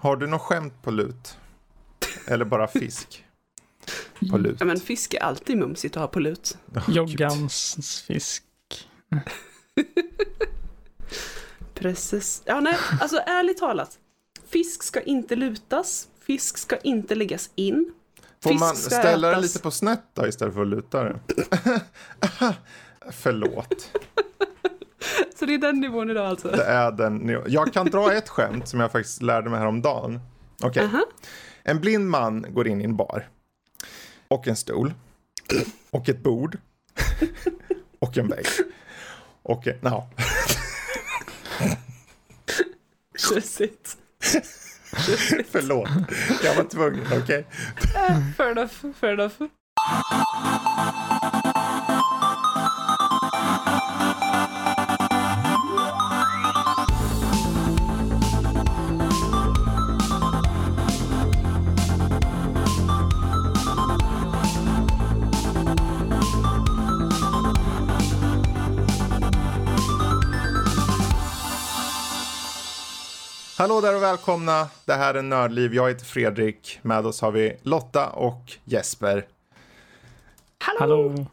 Har du något skämt på lut? Eller bara fisk? På lut? Ja, men fisk är alltid mumsigt att ha på lut. Oh. Joggans fisk. Precis. Ja, nej, alltså ärligt talat. Fisk ska inte lutas. Fisk ska inte läggas in. Får Fisk man ställa den lite på snett då istället för att luta den? Förlåt. Så det är den nivån idag alltså. Det är den. Jag kan dra ett skämt som jag faktiskt lärde mig häromdagen. Okej. Aha. En blind man går in i en bar. Och en stol. Och ett bord. Och en vägg. Och en... Ja. Tjusigt. Förlåt. Jag var tvungen, okej? Fair enough, fair enough. Hallå där och välkomna. Det här är Nördliv. Jag heter Fredrik. Med oss har vi Lotta och Jesper. Hallå! Hallå.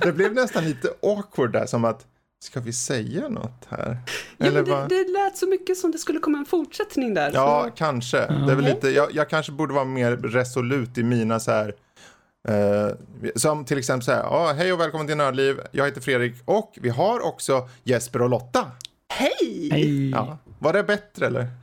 Det blev nästan lite awkward där, som att ska vi säga något här? Ja, det, vad? det lät så mycket som det skulle komma en fortsättning där. Ja, Så, kanske. Det är väl lite, jag, jag kanske borde vara mer resolut i mina så här. eh, som till exempel så här, ja, hej och välkommen till Nördliv. Jag heter Fredrik och vi har också Jesper och Lotta. Hej! Hej. Ja, var det bättre eller?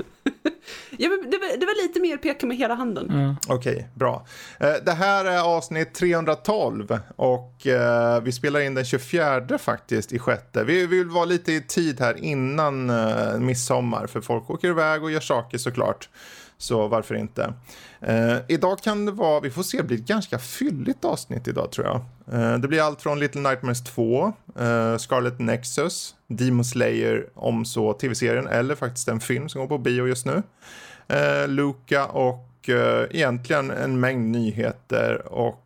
Ja, men det, var, det var lite mer peka med hela handen. Ja. Okej, bra. Eh, Det här är avsnitt 312 och eh, vi spelar in den 24 faktiskt i sjätte. Vi vill vara lite i tid här innan eh, midsommar för folk åker iväg och gör saker såklart. Så varför inte? Eh, idag kan det vara, vi får se, det blir ett ganska fylligt avsnitt idag tror jag. Eh, det blir allt från Little Nightmares 2, eh, Scarlet Nexus, Demon Slayer om så tv-serien eller faktiskt en film som går på bio just nu eh, Luca och egentligen en mängd nyheter och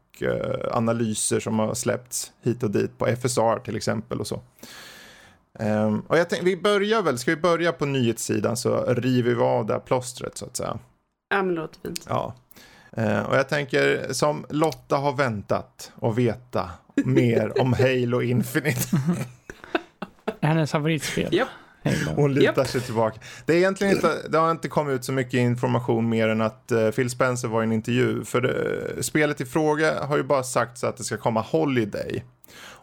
analyser som har släppts hit och dit på FSR till exempel och så. Ehm, och jag tänkte, vi börjar väl, ska vi börja på nyhetssidan så river vi av det här plåstret så att säga. Ja, men låter fint. Ja. Eh, och jag tänker som Lotta har väntat och veta mer om Halo Infinite. Hennes favoritspel. Halo. Hon lutar Japp. sig tillbaka. Det, är egentligen inte, det har inte kommit ut så mycket information mer än att eh, Phil Spencer var i en intervju. För det, spelet i fråga har ju bara sagt så att det ska komma Holiday.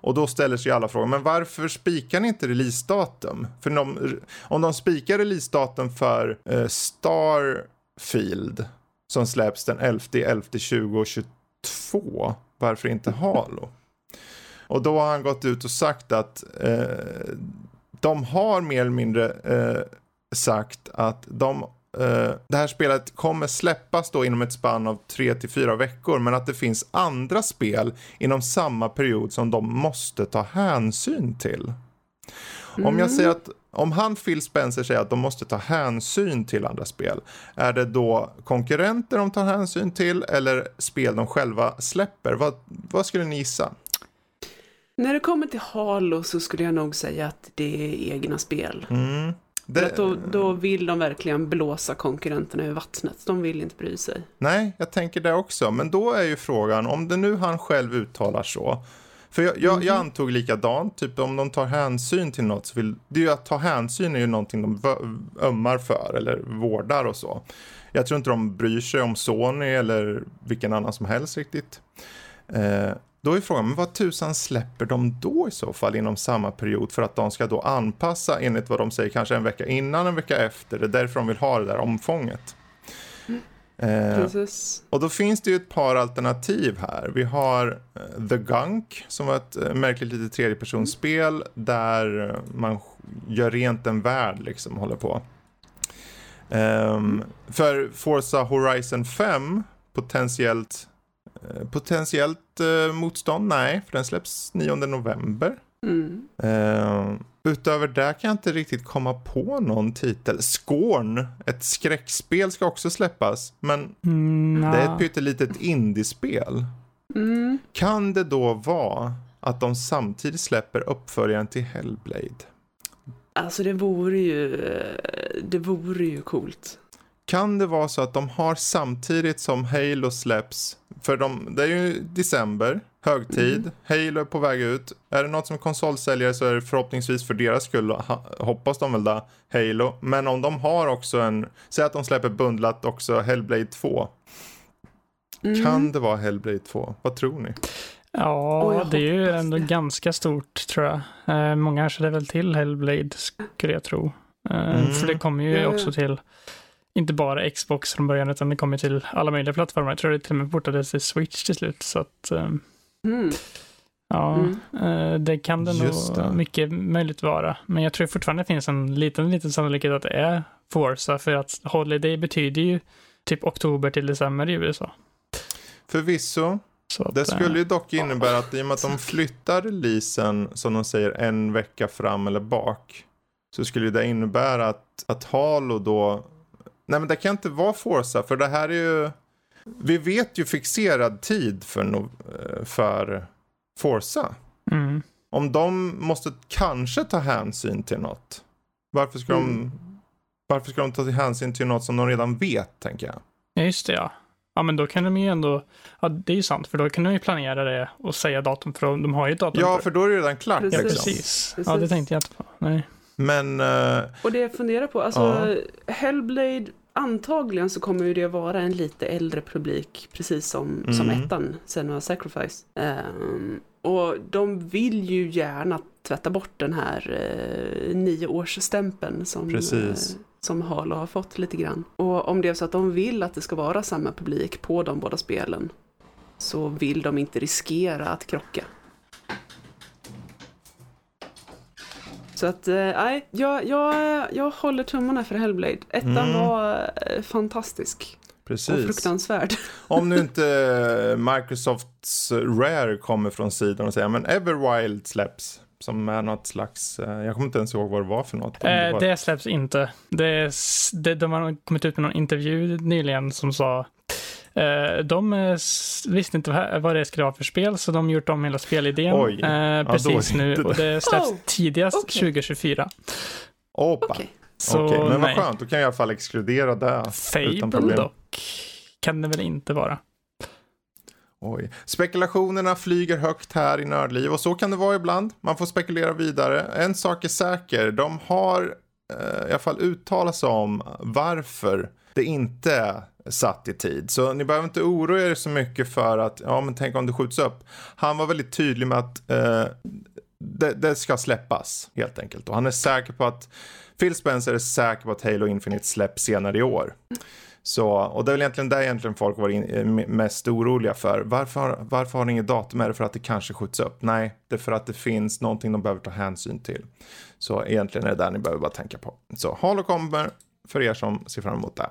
Och då ställer sig alla frågan, men varför spikar ni inte releasedatum? För de, om de spikar releasedatum för eh, Starfield som släpps den 11 11 2022, varför inte Halo? Och då har han gått ut och sagt att eh, de har mer eller mindre eh, sagt att de, eh, det här spelet kommer släppas då inom ett spann av tre till fyra veckor men att det finns andra spel inom samma period som de måste ta hänsyn till. Om jag säger att om han Phil Spencer säger att de måste ta hänsyn till andra spel, är det då konkurrenter de tar hänsyn till eller spel de själva släpper? Vad, vad skulle ni gissa? När det kommer till Halo så skulle jag nog säga att det är egna spel. Mm. Det, då, då vill de verkligen blåsa konkurrenterna ur vattnet. De vill inte bry sig. Nej, jag tänker det också. Men då är ju frågan, om det nu han själv uttalar så. För jag, jag, jag antog likadant, typ om de tar hänsyn till något så vill, det är ju att ta hänsyn är ju någonting de ömmar för eller vårdar och så. Jag tror inte de bryr sig om Sony eller vilken annan som helst riktigt. Eh, då är frågan, men vad tusan släpper de då i så fall inom samma period för att de ska då anpassa enligt vad de säger kanske en vecka innan, en vecka efter. Det är därför de vill ha det där omfånget. Eh, Precis. och då finns det ju ett par alternativ här. Vi har eh, The Gunk som var ett eh, märkligt litet tredjepersonsspel där man gör rent en värld liksom, håller på. Ehm, för Forza Horizon 5 potentiellt eh, potentiellt eh, motstånd? Nej, för den släpps 9 november. Mm. Ehm, utöver det kan jag inte riktigt komma på någon titel. Scorn, ett skräckspel ska också släppas, men Mm, det är ett pyttelitet indiespel. Mm. Kan det då vara att de samtidigt släpper uppföljaren till Hellblade? Alltså det vore ju, det vore ju coolt. Kan det vara så att de har samtidigt som Halo släpps, för de, det är ju december, högtid, Mm. Halo är på väg ut. Är det något som konsolsäljare så är det förhoppningsvis för deras skull, hoppas de väl då, Halo. Men om de har också en, säg att de släpper bundlat också Hellblade 2. Mm. Kan det vara Hellblade 2? Vad tror ni? Ja, jag det är ju ändå det. ganska stort tror jag. Eh, många känner väl till Hellblade skulle jag tro. Eh, Mm. För det kommer ju ja. också till, inte bara Xbox från början, utan det kommer till alla möjliga plattformar. Jag tror det till och med portades till Switch till slut. Så att, eh, Mm. ja, Mm. eh, det kan det Just nog det. mycket möjligt vara. Men jag tror fortfarande det finns en liten, liten sannolikhet att det är Forza, för att Holiday betyder ju typ oktober till december i USA. Förvisso, Så att, det eh, skulle ju dock innebära att i och med att de flyttar releasen, som de säger, en vecka fram eller bak. Så skulle ju det innebära att, att Halo då... Nej men det kan inte vara Forza, för det här är ju... Vi vet ju fixerad tid för, no, eh, för Forza. Mm. Om de måste kanske ta hänsyn till något. Varför ska, Mm. de, varför ska de ta hänsyn till något som de redan vet, tänker jag. Ja, just det ja. Ja, men då kan de ju ändå, ja det är ju sant, för då kan de ju planera det och säga datum, för de har ju ett datum Ja, för för då är det redan klart. Precis. Ja, Liksom. precis. Ja, det tänkte jag inte på. Nej. Men... eh, Och det jag funderar på, alltså Hellblade, antagligen så kommer ju det vara en lite äldre publik, precis som, som Mm. ettan, Senua Sacrifice. Ehm, och de vill ju gärna tvätta bort den här uh, nioårsstämpeln som, eh, som Halo har fått lite grann. Och om det är så att de vill att det ska vara samma publik på de båda spelen så vill de inte riskera att krocka. Så att, eh, nej, jag, jag, jag håller tummarna för Hellblade. Ettan Mm. var eh, fantastisk och Precis. fruktansvärd. Om nu inte Microsofts Rare kommer från sidan och säger men Everwild släpps. Som är något slags, eh, jag kommer inte ens ihåg vad det var för något. Om det Eh, var- det släpps inte. Det, det, de har kommit ut med någon intervju nyligen som sa eh, de eh, visste inte vad, det skulle vara för spel, så de gjort om hela spelidén Oj. eh, precis det nu. Och det släpps Oh, tidigast okej. 2024. Opa. Okej. Så Okej, men vad nej. skönt. Då kan jag i alla fall exkludera det. utan Fable problem. dock kan det väl inte vara. Oj. Spekulationerna flyger högt här i Nördliv och så kan det vara ibland. Man får spekulera vidare. En sak är säker. De har eh, i alla fall uttalat sig om varför det inte satt i tid. Så ni behöver inte oroa er så mycket för att, ja men tänk om det skjuts upp. Han var väldigt tydlig med att eh, det, det ska släppas helt enkelt. Och han är säker på att, Phil Spencer är säker på att Halo Infinite släpps senare i år. Så, och det är väl egentligen det egentligen folk var in, eh, mest oroliga för. Varför, har- varför har ni inget datum? Är det för att det kanske skjuts upp? Nej, det är för att det finns någonting de behöver ta hänsyn till. Så egentligen är det där ni behöver bara tänka på. Så Halo kommer för er som ser fram emot det.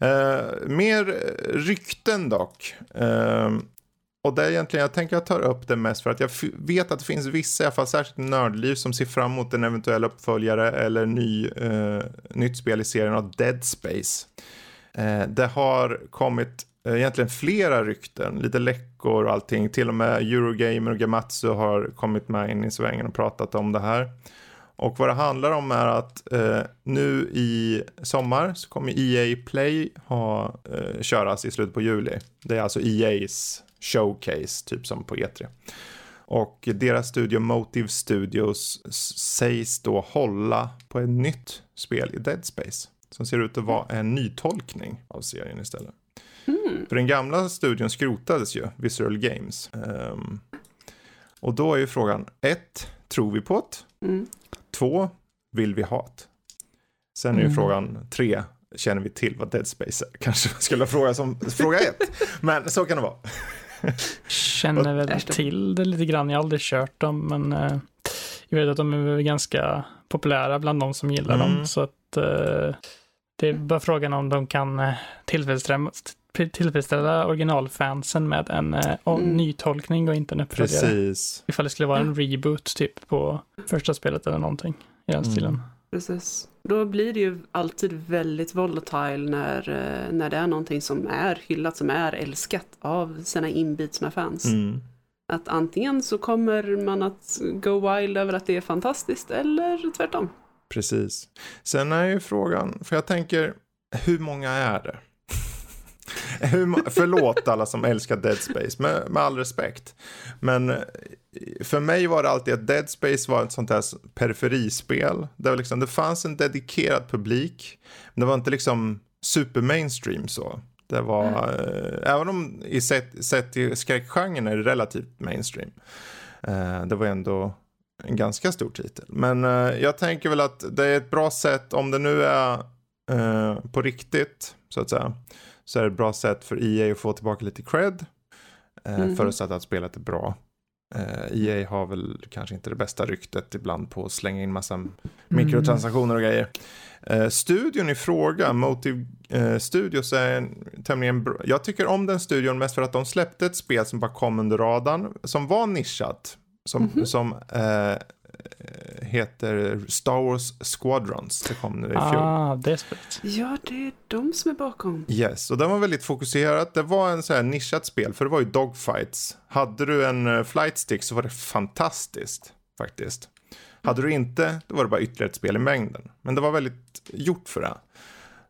Eh, mer rykten dock. Eh, och det är egentligen, jag tänker jag tar upp det mest för att jag vet att det finns vissa, i alla fall särskilt nördliv, som ser fram emot en eventuell uppföljare eller ny, eh, nytt spel i serien av Dead Space. Eh, det har kommit eh, egentligen flera rykten, lite läckor och allting. Till och med Eurogamer och Gamatsu har kommit med in i svängen och pratat om det här. Och vad det handlar om är att eh, nu i sommar så kommer EA Play ha eh, köras i slutet på juli. Det är alltså EA's showcase, typ som på E3. Och deras studio Motive Studios sägs då hålla på ett nytt spel i Dead Space. Som ser ut att vara en nytolkning av serien istället. Mm. För den gamla studion skrotades ju, Visual Games. Ehm, och då är ju frågan, ett, tror vi på det? Mm. Två, vill vi ha det? Sen är ju Mm. frågan tre, känner vi till vad Dead Space är? Kanske skulle fråga som fråga ett. Men så kan det vara. Känner väl till det lite grann. Jag har aldrig kört dem, men eh, jag vet att de är ganska populära bland de som gillar Mm. dem. Så att eh, det är bara frågan om de kan eh, tillfredsställa, tillfredsställa originalfansen med en eh, Mm. nytolkning och inte en uppföljare. Precis. Ifall det skulle vara en reboot typ på första spelet eller någonting i den Mm. stilen. Precis. Då blir det ju alltid väldigt volatile när, eh, när det är någonting som är hyllat, som är älskat av sina inbitna fans. Mm. Att antingen så kommer man att go wild över att det är fantastiskt eller tvärtom. Precis. Sen är ju frågan, för jag tänker, hur många är det? Hur, förlåt alla som älskar Dead Space, med, med all respekt. Men eh, för mig var det alltid att Dead Space var ett sånt här periferispel. Där liksom, det fanns en dedikerad publik, men det var inte liksom super mainstream så. Det var, eh, även om i sett, sett i skräckgenren är det relativt mainstream. Eh, det var ändå en ganska stor titel. Men eh, jag tänker väl att det är ett bra sätt, om det nu är eh, på riktigt, så att säga, så är det ett bra sätt för EA att få tillbaka lite cred. Eh, Mhm. Förutsatt att spelet är bra. Eh, EA har väl kanske inte det bästa ryktet ibland på att slänga in massa mikrotransaktioner och grejer. Eh, studion i fråga, Motive eh, Studios, är en tämligen bra. Jag tycker om den studion mest för att de släppte ett spel som bara kom under radarn, som var nischat. Som, som eh, heter Star Wars Squadrons. Det kom nu i fjol. Ah, det spelet. Ja, det är de som är bakom. Yes, och den var väldigt fokuserad. Det var en så här nischat spel, för det var ju dogfights. Hade du en uh, flight stick så var det fantastiskt, faktiskt. Hade du inte, då var det bara ytterligare ett spel i mängden. Men det var väldigt gjort för det.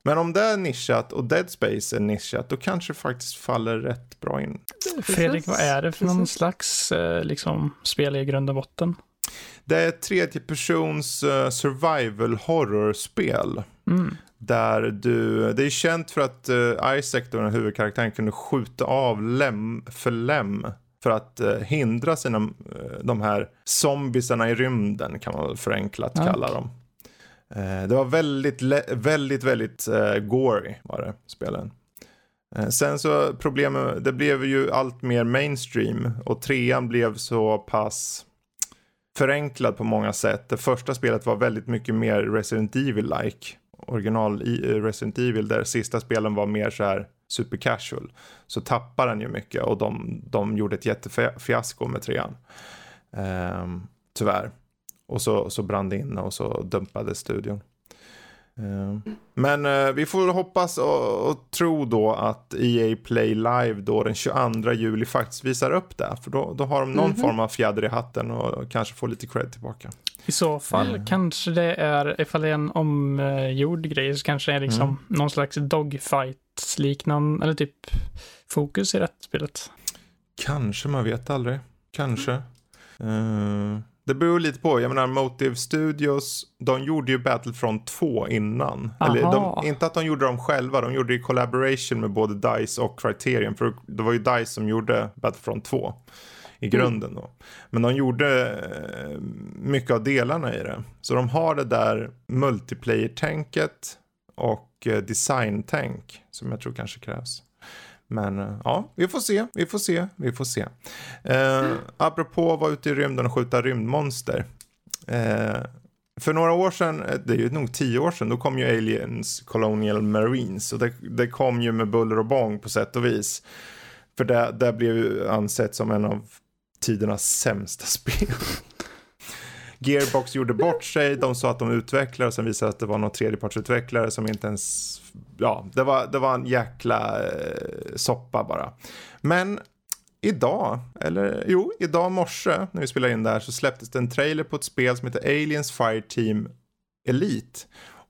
Men om det är nischat och Dead Space är nischat, då kanske det faktiskt faller rätt bra in. Fredrik, vad är det för någon slags eh, liksom, spel i grund och botten? Det är ett tredjepersons uh, survival horror-spel. Mm. Där du, det är känt för att uh, Isaac, då, den huvudkaraktären, kunde skjuta av lem för lem. För att eh, hindra sina, eh, de här zombisarna i rymden kan man väl förenklat Ja. kalla dem. Eh, det var väldigt, väldigt, väldigt eh, gory var det, spelen. Eh, sen så problemet, det blev ju allt mer mainstream och trean blev så pass förenklad på många sätt. Det första spelet var väldigt mycket mer Resident Evil-like. Original eh, Resident Evil där sista spelen var mer så här super casual. Så tappar den ju mycket och de, de gjorde ett jättefiasko med trean. Ehm, tyvärr. Och så, så brann det in och så dumpade studion. Ehm, men eh, vi får hoppas och, och tro då att EA Play Live då den 22 juli faktiskt visar upp det. För då, då har de någon Mhm. form av fjäder i hatten och kanske får lite cred tillbaka. I så fall Mm. kanske det är, ifall det är en omgjord grej, så kanske det är liksom Mm. någon slags dogfight-liknande, eller typ fokus i det spelet. Kanske, man vet aldrig. Kanske. Eh, det beror lite på. Jag menar, Motive Studios, de gjorde ju Battlefront 2 innan. Eller Aha. de, inte att de gjorde dem själva, de gjorde det i collaboration med både DICE och Criterion. För det var ju DICE som gjorde Battlefront 2 i grunden då. Men de gjorde eh, mycket av delarna i det. Så de har det där multiplayer-tänket och eh, design-tänk som jag tror kanske krävs. Men eh, ja, vi får se, vi får se, vi får se. Eh, apropå att vara ute i rymden och skjuta rymdmonster. Eh, för några år sedan, eh, det är ju nog tio år sedan, då kom ju Aliens Colonial Marines. Och det, det kom ju med buller och bång på sätt och vis. För det, det blev ju ansett som en av tidernas sämsta spel. Gearbox gjorde bort sig, de sa att de utvecklade och sen visade att det var någon tredjepartsutvecklare som inte ens, ja, det var, det var en jäkla eh, soppa bara. Men idag, eller jo, idag morse när vi spelar in det här så släpptes det en trailer på ett spel som heter Aliens Fireteam Elite.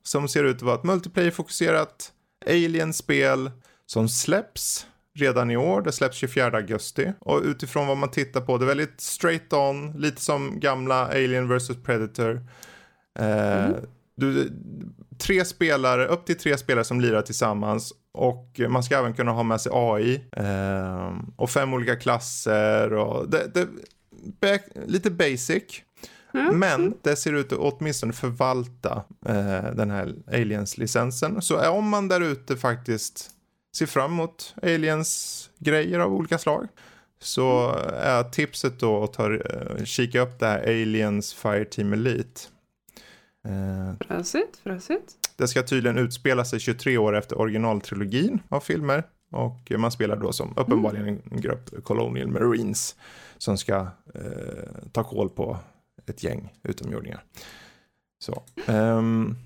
Som ser ut att vara ett multiplayer-fokuserat Alien-spel som släpps redan i år. Det släpps 24 augusti. Och utifrån vad man tittar på, det är väldigt straight on, lite som gamla Alien vs Predator. Eh, mm du, tre spelare, upp till tre spelare som lirar tillsammans. Och man ska även kunna ha med sig AI. Eh, och fem olika klasser. Och det, det, back, lite basic. Men det ser ut att åtminstone förvalta eh, den här Aliens-licensen. Så om man där ute faktiskt ser fram emot Aliens-grejer av olika slag så är tipset då att ta, eh, kika upp det här Aliens Fireteam Elite. Eh, Fräsigt, fräsigt. det ska tydligen utspela sig 23 år efter originaltrilogin av filmer. Och man spelar då som uppenbarligen en grupp Colonial Marines som ska eh, ta koll på ett gäng utomjordingar. Så. ehm,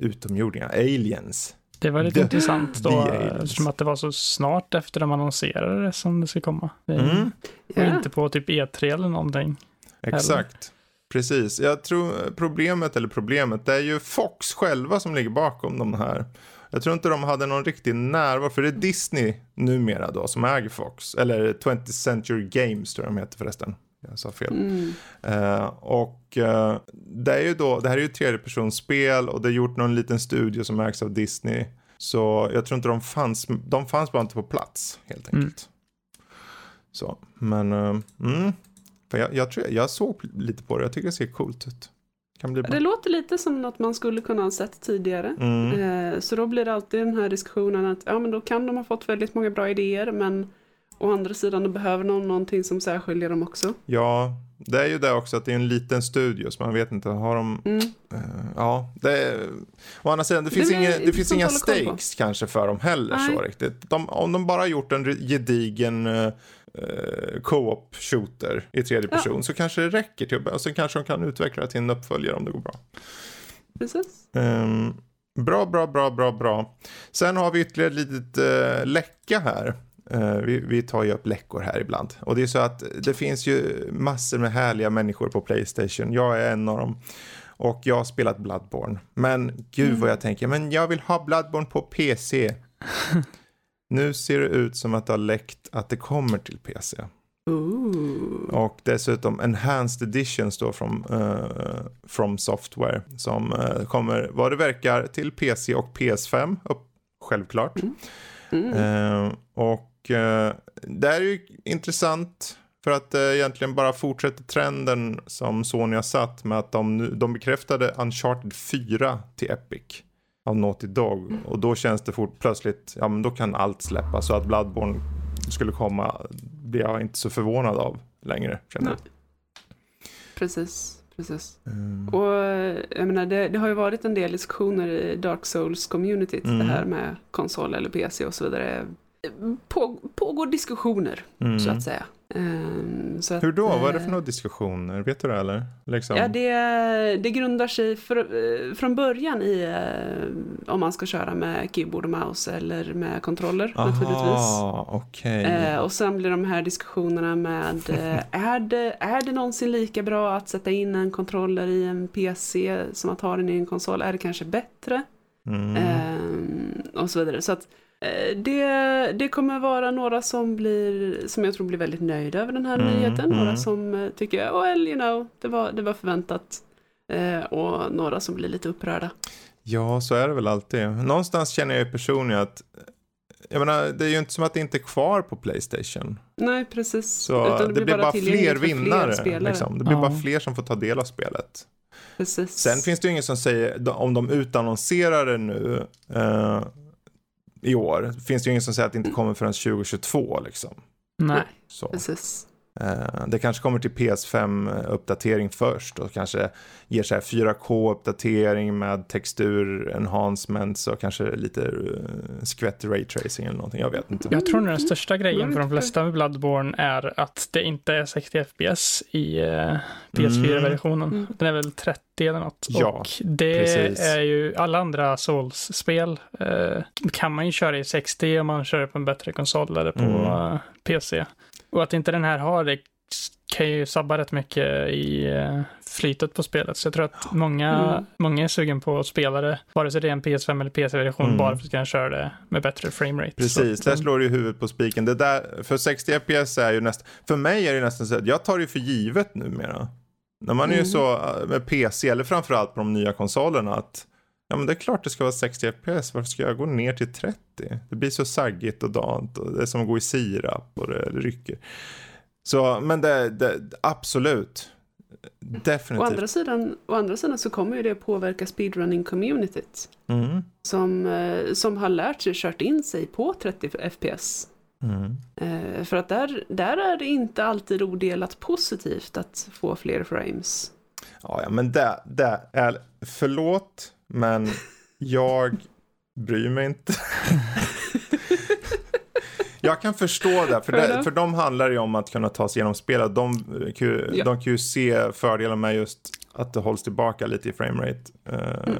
utomjordingar, aliens. Det var lite The- intressant då, eftersom att det var så snart efter de annonserade det som det ska komma. Mm, Och Ja. inte på typ E3 eller någonting. exakt. Precis. Jag tror problemet, eller problemet, det är ju Fox själva som ligger bakom de här. Jag tror inte de hade någon riktig närvaro, för det är Disney numera då som äger Fox. Eller 20th Century Games tror jag de heter förresten. Jag sa fel. Mm. Uh, och uh, det är ju då, det här är ju tredjepersonsspel och det är gjort någon liten studio som ägs av Disney. Så jag tror inte de fanns, de fanns bara inte på plats helt Mm. enkelt. Så, men, uh, mm. För jag, jag tror jag såg lite på det, jag tycker det ser coolt ut. Det låter lite som något man skulle kunna ha sett tidigare. Mm. Eh, Så då blir det alltid den här diskussionen att ja men då kan de ha fått väldigt många bra idéer men å andra sidan då behöver någon någonting som särskiljer dem också. Ja, det är ju det också att det är en liten studio så man vet inte, har de, Mm. eh, ja, det är, å andra sidan, det finns, Det inga, det finns inga stakes kanske för dem heller Nej. så riktigt. De, om de bara gjort en gedigen eh, eh, co-op shooter i tredje Ja. person så kanske det räcker till att och sen kanske de kan utveckla det till en uppföljare om det går bra. Precis. Ehm, bra, bra, bra, bra, bra. Sen har vi ytterligare ett litet uh, läcka här. Eh, vi, vi tar ju upp läckor här ibland. Och det är så att det finns ju massor med härliga människor på Playstation. Jag är en av dem. Och jag har spelat Bloodborne. Men gud vad jag tänker, men jag vill ha Bloodborne på PC. nu ser det ut som att det har läckt att det kommer till PC. Ooh. Och dessutom Enhanced Editions då från uh, From Software som uh, kommer, vad det verkar, till PC och PS5, upp, självklart. Mm. Och uh, det är ju intressant för att det egentligen bara fortsätter trenden som Sony har satt med att de, nu, de bekräftade Uncharted 4 till Epic av Naughty Dog och då känns det fort, plötsligt, ja men då kan allt släppa så att Bloodborne skulle komma blir jag inte så förvånad av längre. Känner jag. Precis. Precis. Mm. Och jag menar, det, det har ju varit en del diskussioner i Dark Souls-communityt, Mm. det här med konsol eller PC och så vidare. På, pågår diskussioner, Mm. så att säga. Att, Hur då? Vad är det för eh, några diskussioner? Vet du det eller? Liksom. Ja, det, det grundar sig för, eh, från början i eh, om man ska köra med keyboard och mouse eller med kontroller naturligtvis. Aha, okej. Eh, och sen blir de här diskussionerna med är, det, är det någonsin lika bra att sätta in en kontroller i en PC som att ha den i en konsol? Är det kanske bättre? Mm. Eh, och så vidare. Så att det, det kommer vara några som blir, som jag tror blir väldigt nöjda över den här Mm, nyheten. mm. Några som eh, tycker, oh, well, you know, det var, det var förväntat. Eh, och några som blir lite upprörda. Ja, så är det väl alltid. Någonstans känner jag ju personligen att jag menar, det är ju inte som att det inte är kvar på Playstation. Nej, precis. Så Utan det, blir bara tillgängligt fler vinnare. spelare. liksom. Det blir Ja. bara fler som får ta del av spelet. Precis. Sen finns det ju ingen som säger, om de utannonserar det nu eh, i år, finns det ju ingen som säger att det inte kommer förrän 2022 liksom. Nej. Så. precis. Eh, det kanske kommer till PS5-uppdatering först och kanske ger så här 4K-uppdatering med textur enhancements och kanske lite uh, skvätt raytracing eller någonting. Jag vet inte. Jag tror nog den största grejen Mm. för de flesta med Bloodborne är att det inte är 60 FPS i eh, PS4-versionen. Mm. Den är väl 30 eller något. Ja, och det precis. är ju alla andra Souls-spel eh, kan man ju köra i 60 om man kör det på en bättre konsol eller på Mm. eh, PC. Och att inte den här har det kan ju sabba rätt mycket i eh, flytet på spelet. Så jag tror att många, Mm. många är sugen på att spela det, vare sig det är en PS5 eller PC-version, Mm. bara för att kunna köra det med bättre framerate. Precis, Så där slår du ju huvudet på spiken. Det där, för 60 FPS är ju nästan, för mig är det nästan så att jag tar det för givet numera. När man är ju Mm. så äh, med PC, eller framförallt på de nya konsolerna, att ja men det är klart det ska vara 60 FPS, varför ska jag gå ner till 30? Det blir så saggigt och dant och det är som att gå i sirap och det rycker. Så, men det, det absolut. Å Definitivt. andra, sidan, å andra sidan så kommer ju det påverka speedrunning-communityt. Mm. Som, eh, som har lärt sig kört in sig på 30 FPS. Mm. Eh, för att där, där är det inte alltid odelat positivt att få fler frames. Ja, ja, men det, det är, förlåt, men jag bryr mig inte. jag kan förstå det, för, det, för de handlar ju om att kunna ta sig igenom spelet. De, Ja. de kan ju se fördelar med just att det hålls tillbaka lite i framerate. Uh, Mm.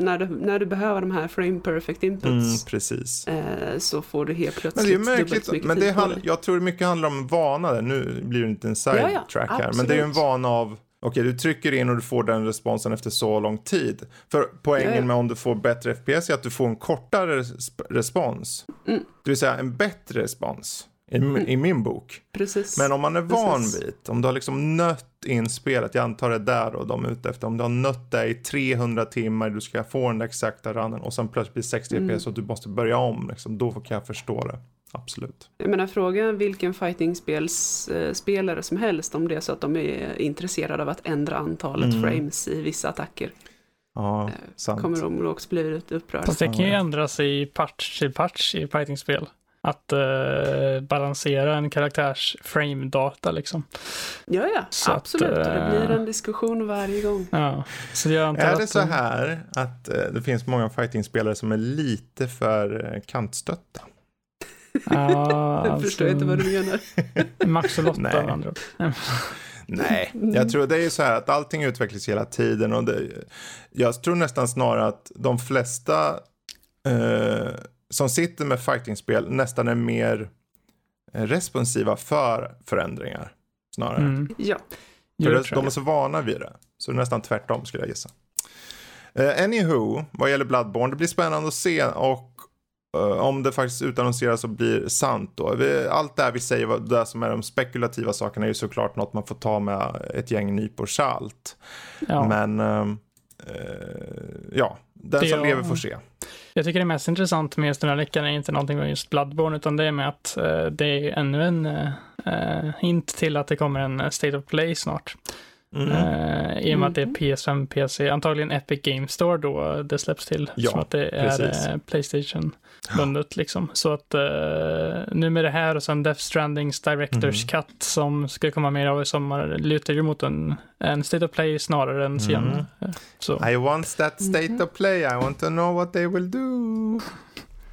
När, du, när du behöver de här frame perfect mm, inputs precis. eh, så får du helt Men plötsligt det är ju dubbelt mycket men det tid på dig. jag tror mycket handlar om vana där. Nu blir det inte en Ja, ja, sidetrack här, men det är ju en vana av Okej, du trycker in och du får den responsen efter så lång tid. För poängen med om du får bättre FPS är att du får en kortare res- respons. Mm. Det vill säga en bättre respons. I, i min bok. Precis. Men om man är van vid, om du har liksom nött in spelet, jag antar det där och de är ute efter, om du har nött det i 300 timmar, du ska få den exakta runnen och sen plötsligt blir 60 Mm. FPS och du måste börja om, liksom, då kan jag förstå det. Absolut. Jag menar fråga vilken fightingspelare som helst om det är så att de är intresserade av att ändra antalet Mm. frames i vissa attacker. Ja, Eh, sant. Kommer de också bli upprörda. Fast det kan ju ändras i patch till patch i fightingspel. Att eh, balansera en karaktärs frame-data liksom. Ja, ja, Så att, absolut. det eh, blir en diskussion varje gång. Ja, så jag antar Är att det så de- här att eh, det finns många fightingspelare som är lite för eh, kantstötta? Ja, Jag förstår inte vad du menar. Max och Lotta Nej. med andra. Nej, jag tror det är så här att allting utvecklas hela tiden och det, jag tror nästan snarare att de flesta eh, som sitter med fightingspel nästan är mer eh, responsiva för förändringar snarare. Mm. Ja, För det de är så vana vid det. Så det är nästan tvärtom skulle jag gissa. Uh, anywho, vad gäller Bloodborne, det blir spännande att se och om det faktiskt utannonseras och blir sant då. Allt det här vi säger, det som är de spekulativa sakerna är ju såklart något man får ta med ett gäng nypor salt. Ja. Men ehm, eh, ja, den Det som jag- lever får se. Jag tycker det mest intressant med just den här veckan är inte någonting med just Bloodborne, utan det är med att eh, det är ännu en eh, eh, hint till att det kommer en eh, State of Play snart. Mm. Eh, I och med att det är Mhm. PS5, PC, antagligen Epic Game Store då det släpps till. Ja, som att det är eh, Playstation-bundet liksom. Så att eh, nu med det här och sen Death Strandings Directors Mhm. Cut som ska komma mer av i sommar lutar ju mot en, en State of Play snarare än sen. Mm. eh, Så, I want that state Mhm. of play, I want to know what they will do.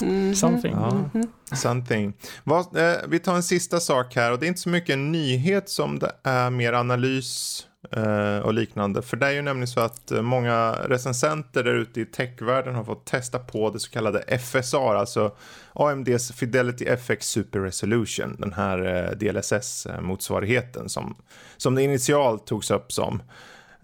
Mhm. Something. Ja. Mhm. Something. Vad, eh, vi tar en sista sak här och det är inte så mycket en nyhet som det är mer analys eh, och liknande. För det är ju nämligen så att eh, många recensenter där ute i techvärlden har fått testa på det så kallade FSR, alltså AMDs Fidelity FX Super Resolution, den här eh, DLSS-motsvarigheten som, som det initialt togs upp som.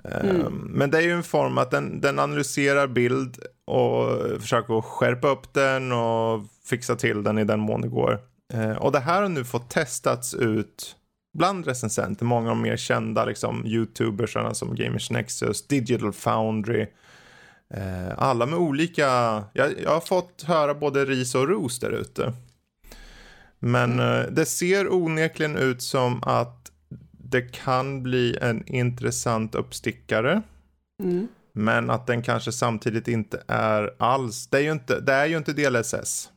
Eh, Mm. Men det är ju en form att den, den analyserar bild och försöker skärpa upp den och fixa till den i den mån det går. Eh, och det här har nu fått testats ut bland recensenter, många av de mer kända liksom, YouTubers sådana som Gamers Nexus, Digital Foundry. Eh, alla med olika, jag, jag har fått höra både ris och ros där ute. Men eh, det ser onekligen ut som att det kan bli en intressant uppstickare. Mm. Men att den kanske samtidigt inte är alls, det är ju inte, det är ju inte DLSS.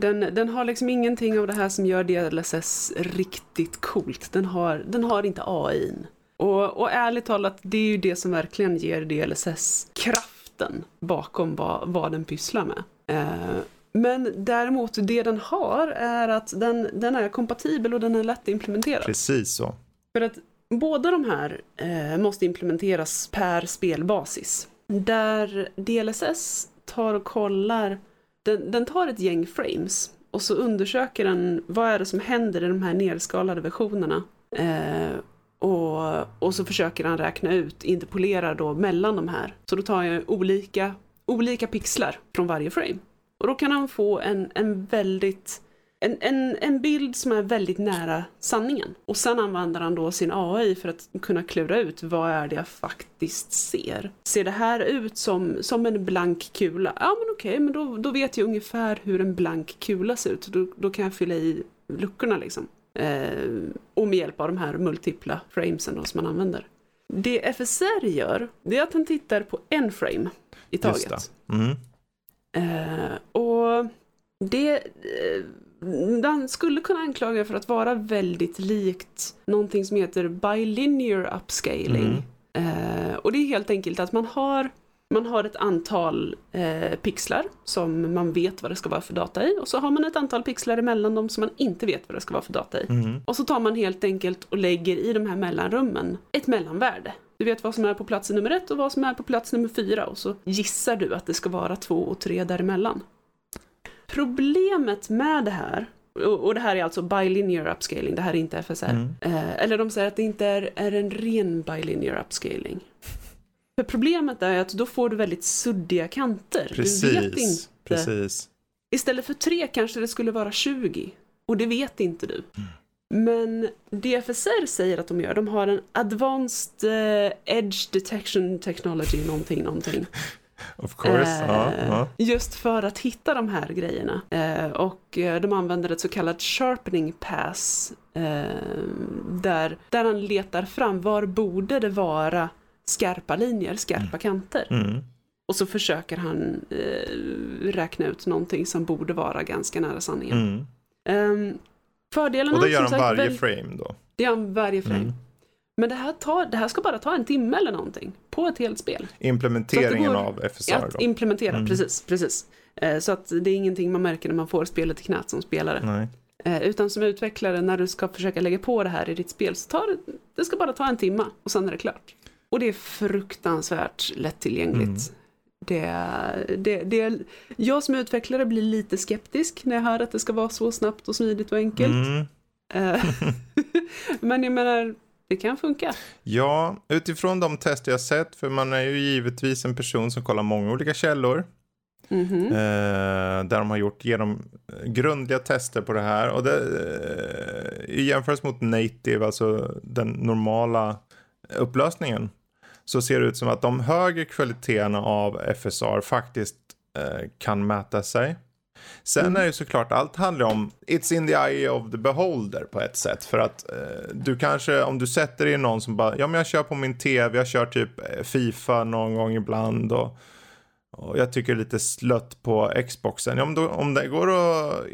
Den, den har liksom ingenting av det här som gör DLSS riktigt coolt. Den har, den har inte AI. Och, och ärligt talat, det är ju det som verkligen ger DLSS kraften bakom vad, vad den pysslar med. Eh, men däremot, det den har är att den, den är kompatibel och den är lätt implementerad. Precis så. För att båda de här eh, måste implementeras per spelbasis. Där DLSS tar och kollar, den, den tar ett gäng frames och så undersöker den vad är det som händer i de här nedskalade versionerna. Eh, och, och så försöker han räkna ut, interpolera då mellan de här. Så då tar jag olika, olika pixlar från varje frame. Och då kan han få en, en väldigt en, en, en bild som är väldigt nära sanningen. Och sen använder han då sin AI för att kunna klura ut vad är det jag faktiskt ser. Ser det här ut som, som en blank kula? Ja men okej, men då, då vet jag ungefär hur en blank kula ser ut. Då, då kan jag fylla i luckorna liksom. Eh, och med hjälp av de här multipla framesen då som man använder. Det FSR gör, det är att han tittar på en frame i Just taget. det. Mm. Eh, och det, eh, den skulle kunna anklaga för att vara väldigt likt någonting som heter bilinear upscaling. Eh, och det är helt enkelt att man har, man har ett antal eh, pixlar som man vet vad det ska vara för data i och så har man ett antal pixlar emellan dem som man inte vet vad det ska vara för data i. Mm. Och så tar man helt enkelt och lägger i de här mellanrummen ett mellanvärde. Du vet vad som är på plats nummer ett och vad som är på plats nummer fyra och så gissar du att det ska vara två och tre däremellan. Problemet med det här, Och, och det här är alltså bilinear upscaling, det här är inte FSR. Mm. Eh, eller de säger att det inte är, är en ren bilinear upscaling. För problemet är att då får du väldigt suddiga kanter. Du vet inte. Precis, precis. Istället för 3 kanske det skulle vara 20. Och det vet inte du. Men DFSR säger att de gör, de har en Advanced eh, Edge Detection Technology, någonting, någonting. Of course. ja, Eh, ja. Just för att hitta de här grejerna. Eh, och eh, de använder ett så kallat sharpening pass. Eh, där, där han letar fram, var borde det vara skarpa linjer, skarpa kanter. Mm. Och så försöker han eh, räkna ut någonting som borde vara ganska nära sanningen. Mm. Ehm, fördelarna, Och det gör de sagt, varje väl- frame då. Det gör han varje frame. Mm. Men det här, tar, det här ska bara ta en timme eller någonting på ett helt spel. Implementeringen av FSR Att då. implementera, Mm. precis, precis. Eh, Så att det är ingenting man märker när man får spelet i knät som spelare. Nej. Eh, Utan som utvecklare, när du ska försöka lägga på det här i ditt spel, så tar det, det ska bara ta en timma och sen är det klart. Och det är fruktansvärt lättillgängligt. Det, det, det, jag som utvecklare blir lite skeptisk när jag hör att det ska vara så snabbt och smidigt och enkelt. Mm. Eh, Men jag menar, det kan funka. Ja, utifrån de tester jag sett, för man är ju givetvis en person som kollar många olika källor. Mhm. Eh, där de har gjort genom grundliga tester på det här. Och det, eh, I jämförelse mot native, alltså den normala upplösningen, så ser det ut som att de högre kvaliteterna av FSR faktiskt eh, kan mäta sig. Sen Mm. är det såklart, allt handlar om it's in the eye of the beholder på ett sätt. För att eh, du kanske, om du sätter dig i någon som bara, ja men jag kör på min tv, jag kör typ eh, Fifa någon gång ibland och, och jag tycker lite slött på Xboxen. Ja, men då, om det går att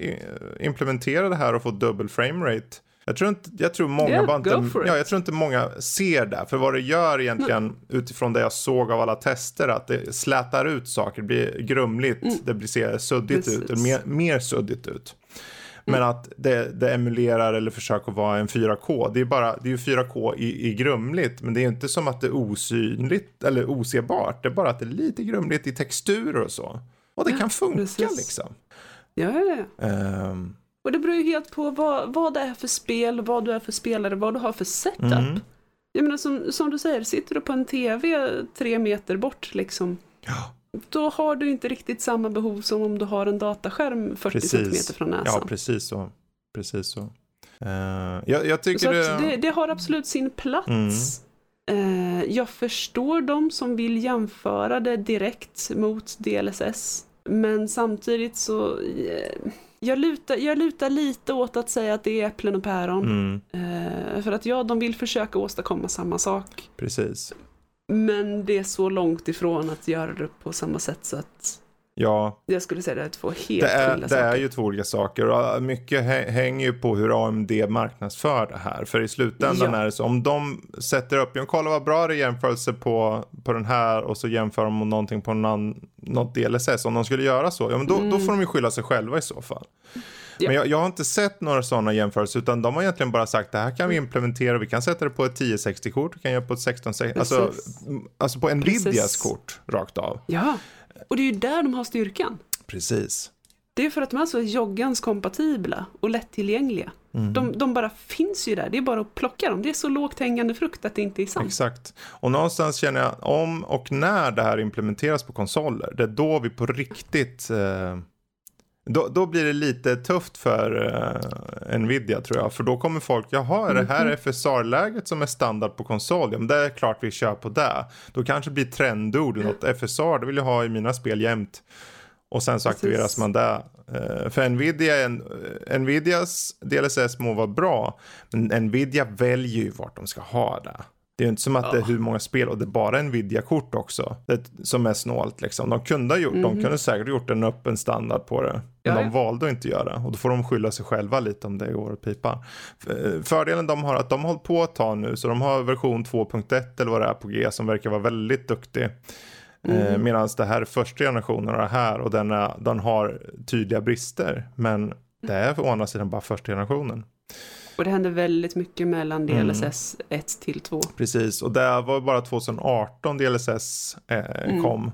implementera det här och få dubbel framerate. Jag tror inte, jag tror många Yeah, inte, ja, jag tror inte många ser det. För vad det gör egentligen utifrån det jag såg av alla tester, att det slätar ut saker, det blir grumligt, det blir ser suddigt Precis. ut, eller mer, mer suddigt ut. Men att det, det emulerar eller försöker vara en 4K. Det är, bara, det är ju 4K i, i grumligt, men det är inte som att det är osynligt eller osebart. Det är bara att det är lite grumligt i texturer och så. Och det kan funka precis. liksom. Ja, ja, ja. Ehm, Och det beror ju helt på vad, vad det är för spel, vad du är för spelare, vad du har för setup. mm. Jag menar som, som du säger, sitter du på en tv tre meter bort liksom, Ja, då har du inte riktigt samma behov som om du har en dataskärm 40 Precis. centimeter från ja, näsan. precis så. Precis så. Ehm, jag, jag tycker Så det... det, det har absolut sin plats. Eh, jag förstår de som vill jämföra det direkt mot DLSS. Men samtidigt så, eh, jag, lutar, jag lutar lite åt att säga att det är äpplen och päron. Mm, Eh, för att ja, de vill försöka åstadkomma samma sak. precis. Men det är så långt ifrån att göra det på samma sätt så att Ja, jag skulle säga det är två helt det är, skilda det är saker. ju två olika saker och mycket hä- hänger ju på hur AMD marknadsför det här. För i slutändan Ja. är det så, om de sätter upp, jag kolla vad bra det är jämförelse på, på den här och så jämför de med någonting på någon, något DLSS. Om de skulle göra så, ja men då, då får de ju skylla sig själva i så fall. Mm. Ja. Men jag, jag har inte sett några sådana jämförelser utan de har egentligen bara sagt det här kan vi implementera, vi kan sätta det på ett 1060-kort, vi kan göra på ett 1660, alltså, alltså på Nvidias Precis. kort rakt av. Ja, och det är ju där de har styrkan. Precis. Det är för att de är så joggans kompatibla och lättillgängliga. Mm. De, de bara finns ju där, det är bara att plocka dem. Det är så lågt hängande frukt att det inte är sant. Exakt. Och någonstans känner jag om och när det här implementeras på konsoler, det är då vi på riktigt eh, då, då blir det lite tufft för eh, Nvidia tror jag. För då kommer folk, jaha är det här Mhm. FSR-läget som är standard på konsol? Ja men det är klart vi kör på det. Då kanske det blir trendord något. FSR, det vill jag ha i mina spel jämt. Och sen så Precis. aktiveras man det. Eh, för Nvidia, en, eh, Nvidias DLSS må vara bra. Men Nvidia väljer ju vart de ska ha det. Det är ju inte som att det är Ja. hur många spel och det är bara Nvidia-kort också. Det, som är snålt liksom. De kunde ha gjort, de Mhm. kunde säkert gjort en öppen standard på det. Men Ja, de ja. valde att inte göra. Och då får de skylla sig själva lite om det går åt pipan. F- Fördelen de har är att de har hållit på ett tag nu. Så de har version 2.1 eller vad det är på G som verkar vara väldigt duktig. Eh, Mhm. Medan det här är första generationen av det här och den, är, den har tydliga brister. Men det är å andra sidan bara första generationen. Och det händer väldigt mycket mellan Mm. DLSS 1 till 2. Precis, och det var bara 2018 DLSS eh, Mm. kom.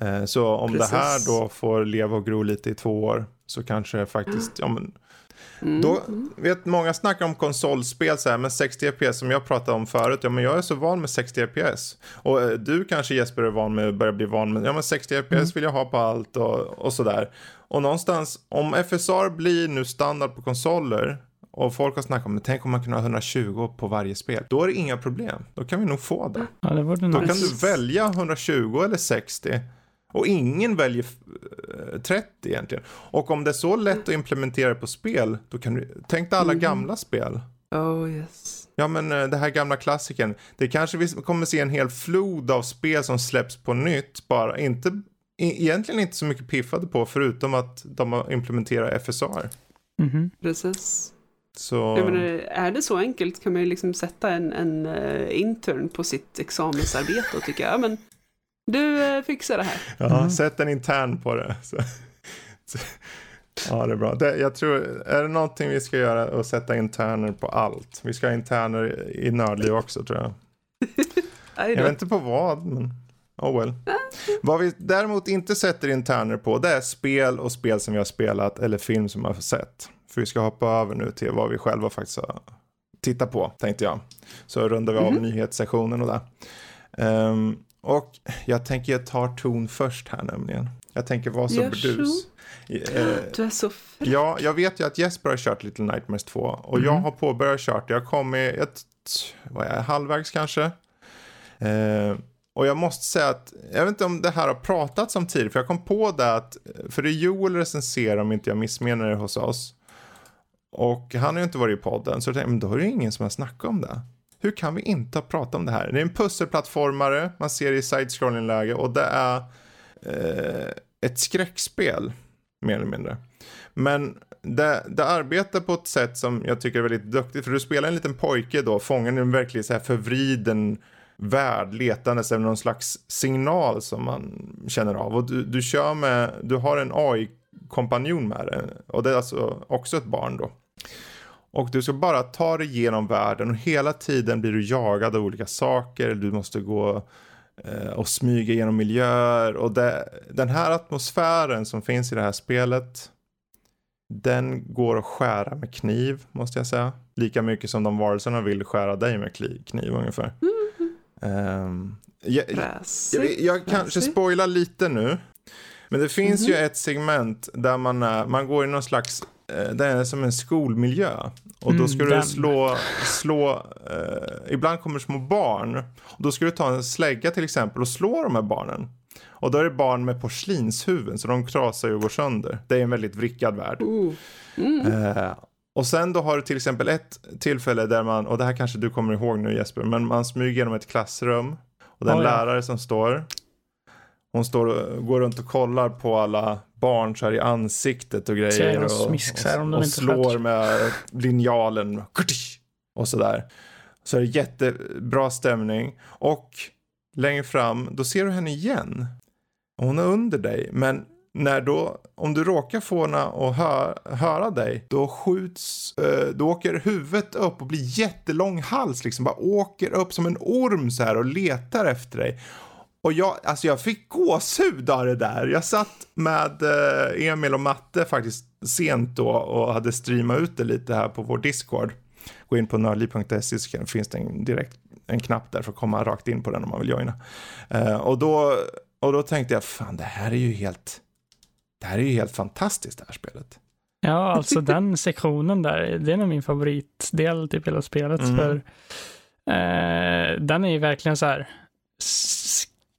Eh, så om Precis. det här då får leva och gro lite i två år så kanske faktiskt, ja men Mm. då, vet många snackar om konsolspel så här, men 60 FPS som jag pratade om förut, ja men jag är så van med 60 FPS. Och eh, du kanske Jesper är van med, börjar bli van med, ja men 60 FPS vill jag ha på allt och, och sådär. Och någonstans, om FSR blir nu standard på konsoler och folk har snackat om det, tänk om man kunde ha 120 på varje spel. Då är det inga problem. Då kan vi nog få det. Ja, det vore Då nice. kan du välja 120 eller 60. Och ingen väljer eh, 30 egentligen. Och om det är så lätt att implementera på spel, då kan du, tänk dig alla Mhm. gamla spel. Oh yes. Ja men eh, det här gamla klassiken. Det kanske vi kommer se en hel flod av spel som släpps på nytt. Bara inte, e- egentligen inte så mycket piffade på förutom att de har implementerat FSR. Mhm. Precis. Så... Jag menar, är det så enkelt kan man ju liksom sätta en, en eh, intern på sitt examensarbete och tycka, ja men du eh, fixar det här. Ja, Mm. sätt en intern på det. Så. Så. Ja, det är bra. Det, jag tror, är det någonting vi ska göra och sätta interner på allt? Vi ska ha interner i nördliv också tror jag. Jag vet inte på vad, men oh well. Vad vi däremot inte sätter interner på, det är spel och spel som vi har spelat eller film som vi har sett. För vi ska hoppa över nu till vad vi själva faktiskt har tittat på, tänkte jag. Så rundar vi av Mhm. nyhetssessionen och det. Ehm, och jag tänker jag tar ton först här nämligen. Jag tänker vara så burdus. Eh, Du är så fri. Ja, jag vet ju att Jesper har kört Little Nightmares 2 och jag Mm. har påbörjat kört. Jag kom i ett, vad är halvvägs kanske. Eh, och jag måste säga att, jag vet inte om det här har pratats om tidigare, för jag kom på det att, för det är Joel recenserar om inte jag missmenar det hos oss. Och han har ju inte varit i podden, så jag tänkte, men då är det ingen som har snackat om det. Hur kan vi inte prata om det här? Det är en pusselplattformare, man ser det i side-scrolling-läge och det är eh, ett skräckspel, mer eller mindre. Men det, det arbetar på ett sätt som jag tycker är väldigt duktigt. För du spelar en liten pojke då, fången i en verkligen så här förvriden värld letandes efter någon slags signal som man känner av. Och du, du kör med, du har en AI-kompanjon med dig. Och det är alltså också ett barn då. Och du ska bara ta dig igenom världen och hela tiden blir du jagad av olika saker. Du måste gå eh, och smyga genom miljöer. Och det, den här atmosfären som finns i det här spelet den går att skära med kniv, måste jag säga. Lika mycket som de varelserna vill skära dig med kniv ungefär. Ehm, jag, jag, Fräsigt. jag kanske spoilar lite nu. Men det finns ju ett segment där man, är, man går i någon slags, eh, det är som en skolmiljö. Och då Mm, ska du den. slå, slå eh, ibland kommer små barn. Och då ska du ta en slägga till exempel och slå de här barnen. Och då är det barn med porslinshuvuden så de krasar ju och går sönder. Det är en väldigt vrickad värld. Oh. Mm. Eh, och sen då har du till exempel ett tillfälle där man, och det här kanske du kommer ihåg nu Jesper, men man smyger genom ett klassrum. Och den Ja, ja. lärare som står, hon står och går runt och kollar på alla barn så här i ansiktet och grejer. Och, smisk och, och inte slår med linjalen. Och sådär. Så är det jättebra stämning. Och längre fram, då ser du henne igen. Och hon är under dig, men när då, om du råkar få henne att hö, höra dig, då skjuts, eh, då åker huvudet upp och blir jättelång hals liksom, bara åker upp som en orm så här och letar efter dig. Och jag, alltså jag fick gåshud av det där. Jag satt med eh, Emil och Matte faktiskt sent då och hade streamat ut det lite här på vår Discord. Gå in på nördliv.se så finns det en, direkt, en knapp där för att komma rakt in på den om man vill joina. Eh, och, då, och då tänkte jag, fan det här är ju helt, det här är ju helt fantastiskt det här spelet. Ja, alltså den sektionen där, det är nog min favoritdel typ hela spelet. Mm. För eh, den är ju verkligen så här,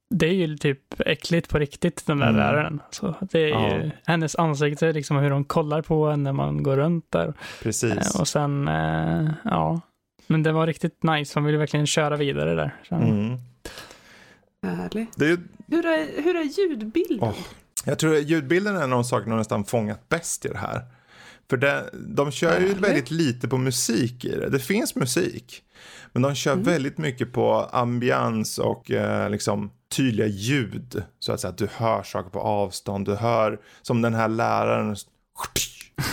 det är ju typ äckligt på riktigt den där Mm. läraren. Så det är Ja. ju hennes ansikte, liksom hur hon kollar på en när man går runt där. Precis. Eh, och sen, eh, ja. Men det var riktigt nice, man ville verkligen köra vidare där. Så, Mm. Härligt. Det är ju Hur är, hur är ljudbilden? Åh, Jag tror att ljudbilden är någon sak de nästan fångat bäst i det här. För det, de kör ju Härligt. väldigt lite på musik i det. Det finns musik. Men de kör Mm. väldigt mycket på ambians och eh, liksom tydliga ljud. Så att säga att du hör saker på avstånd. Du hör som den här läraren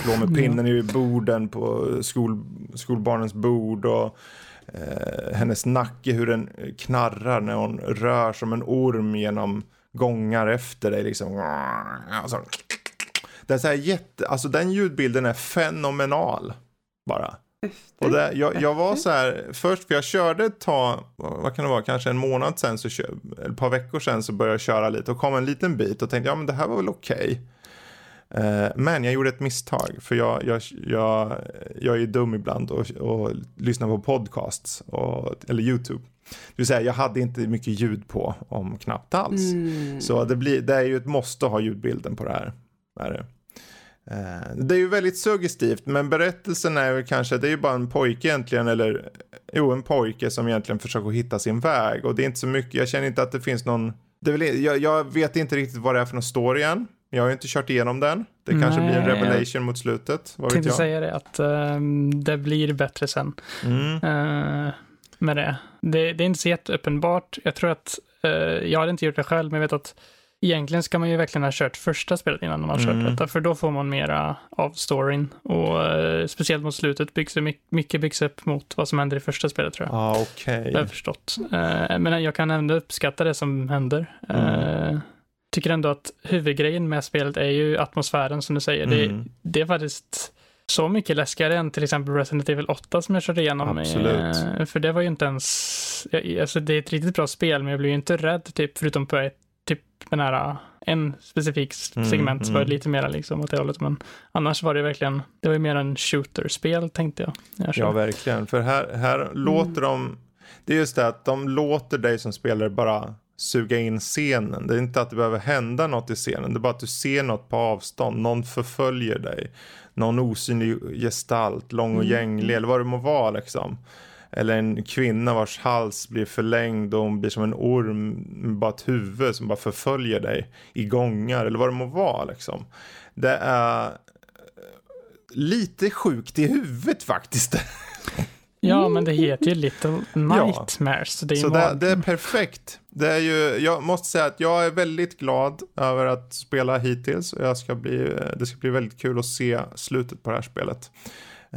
slår med pinnen i borden på skol, skolbarnens bord. Och eh, hennes nacke hur den knarrar när hon rör som en orm genom gångar efter dig liksom. Alltså, det är så här jätte, alltså den ljudbilden är fenomenal bara. Och det, jag, jag var så här, först för jag körde ett tag, vad kan det vara, kanske en månad sen, så kör, ett par veckor sen så började jag köra lite och kom en liten bit och tänkte ja men det här var väl okej. Okay. Eh, men jag gjorde ett misstag för jag, jag, jag, jag är dum ibland och, och lyssnar på podcasts och, eller YouTube. Det vill säga jag hade inte mycket ljud på om knappt alls. Mm. Så det, blir, det är ju ett måste ha ljudbilden på det här. Är det. Eh, det är ju väldigt suggestivt, men berättelsen är ju kanske, det är ju bara en pojke egentligen, eller jo, en pojke som egentligen försöker hitta sin väg. Och det är inte så mycket, jag känner inte att det finns någon, det väl, jag, jag, vet inte riktigt vad det är för någon story än. Jag har ju inte kört igenom den. Det kanske Nej, blir en revelation mot slutet. Vad tänkte säga det, att um, det blir bättre sen. Mm. Uh, med det. det. det. är inte så jätteuppenbart. Jag tror att, uh, jag hade inte gjort det själv, men jag vet att Egentligen ska man ju verkligen ha kört första spelet innan man har kört mm. detta, för då får man mera av storyn. Och eh, speciellt mot slutet byggs det mycket byggs upp mot vad som händer i första spelet tror jag. Ah, okay. Det har jag förstått. Eh, men jag kan ändå uppskatta det som händer. Mm. Eh, tycker ändå att huvudgrejen med spelet är ju atmosfären som du säger. Mm. Det, det är faktiskt så mycket läskigare än till exempel Resident Evil 8 som jag körde igenom. Absolut. För det var ju inte ens, alltså det är ett riktigt bra spel men jag blev ju inte rädd typ förutom på ett den här, en specifik mm, segment mm, var mm. lite mer liksom åt det hållet, men annars var det verkligen, det var ju mer en shooterspel tänkte jag. jag ja, verkligen, för här, här mm. låter de, det är just det att de låter dig som spelare bara suga in scenen. Det är inte att det behöver hända något i scenen, det är bara att du ser något på avstånd, någon förföljer dig, någon osynlig gestalt, lång och gänglig mm. eller vad det må vara liksom. Eller en kvinna vars hals blir förlängd och hon blir som en orm med bara ett huvud som bara förföljer dig i gångar eller vad det må vara liksom. Det är lite sjukt i huvudet faktiskt. Ja, men det heter ju Little Nightmares. Ja. Det så det, det, är perfekt. Det, är ju, jag måste säga att jag är väldigt glad över att spela hittills. Och jag ska bli, det ska bli väldigt kul att se slutet på det här spelet.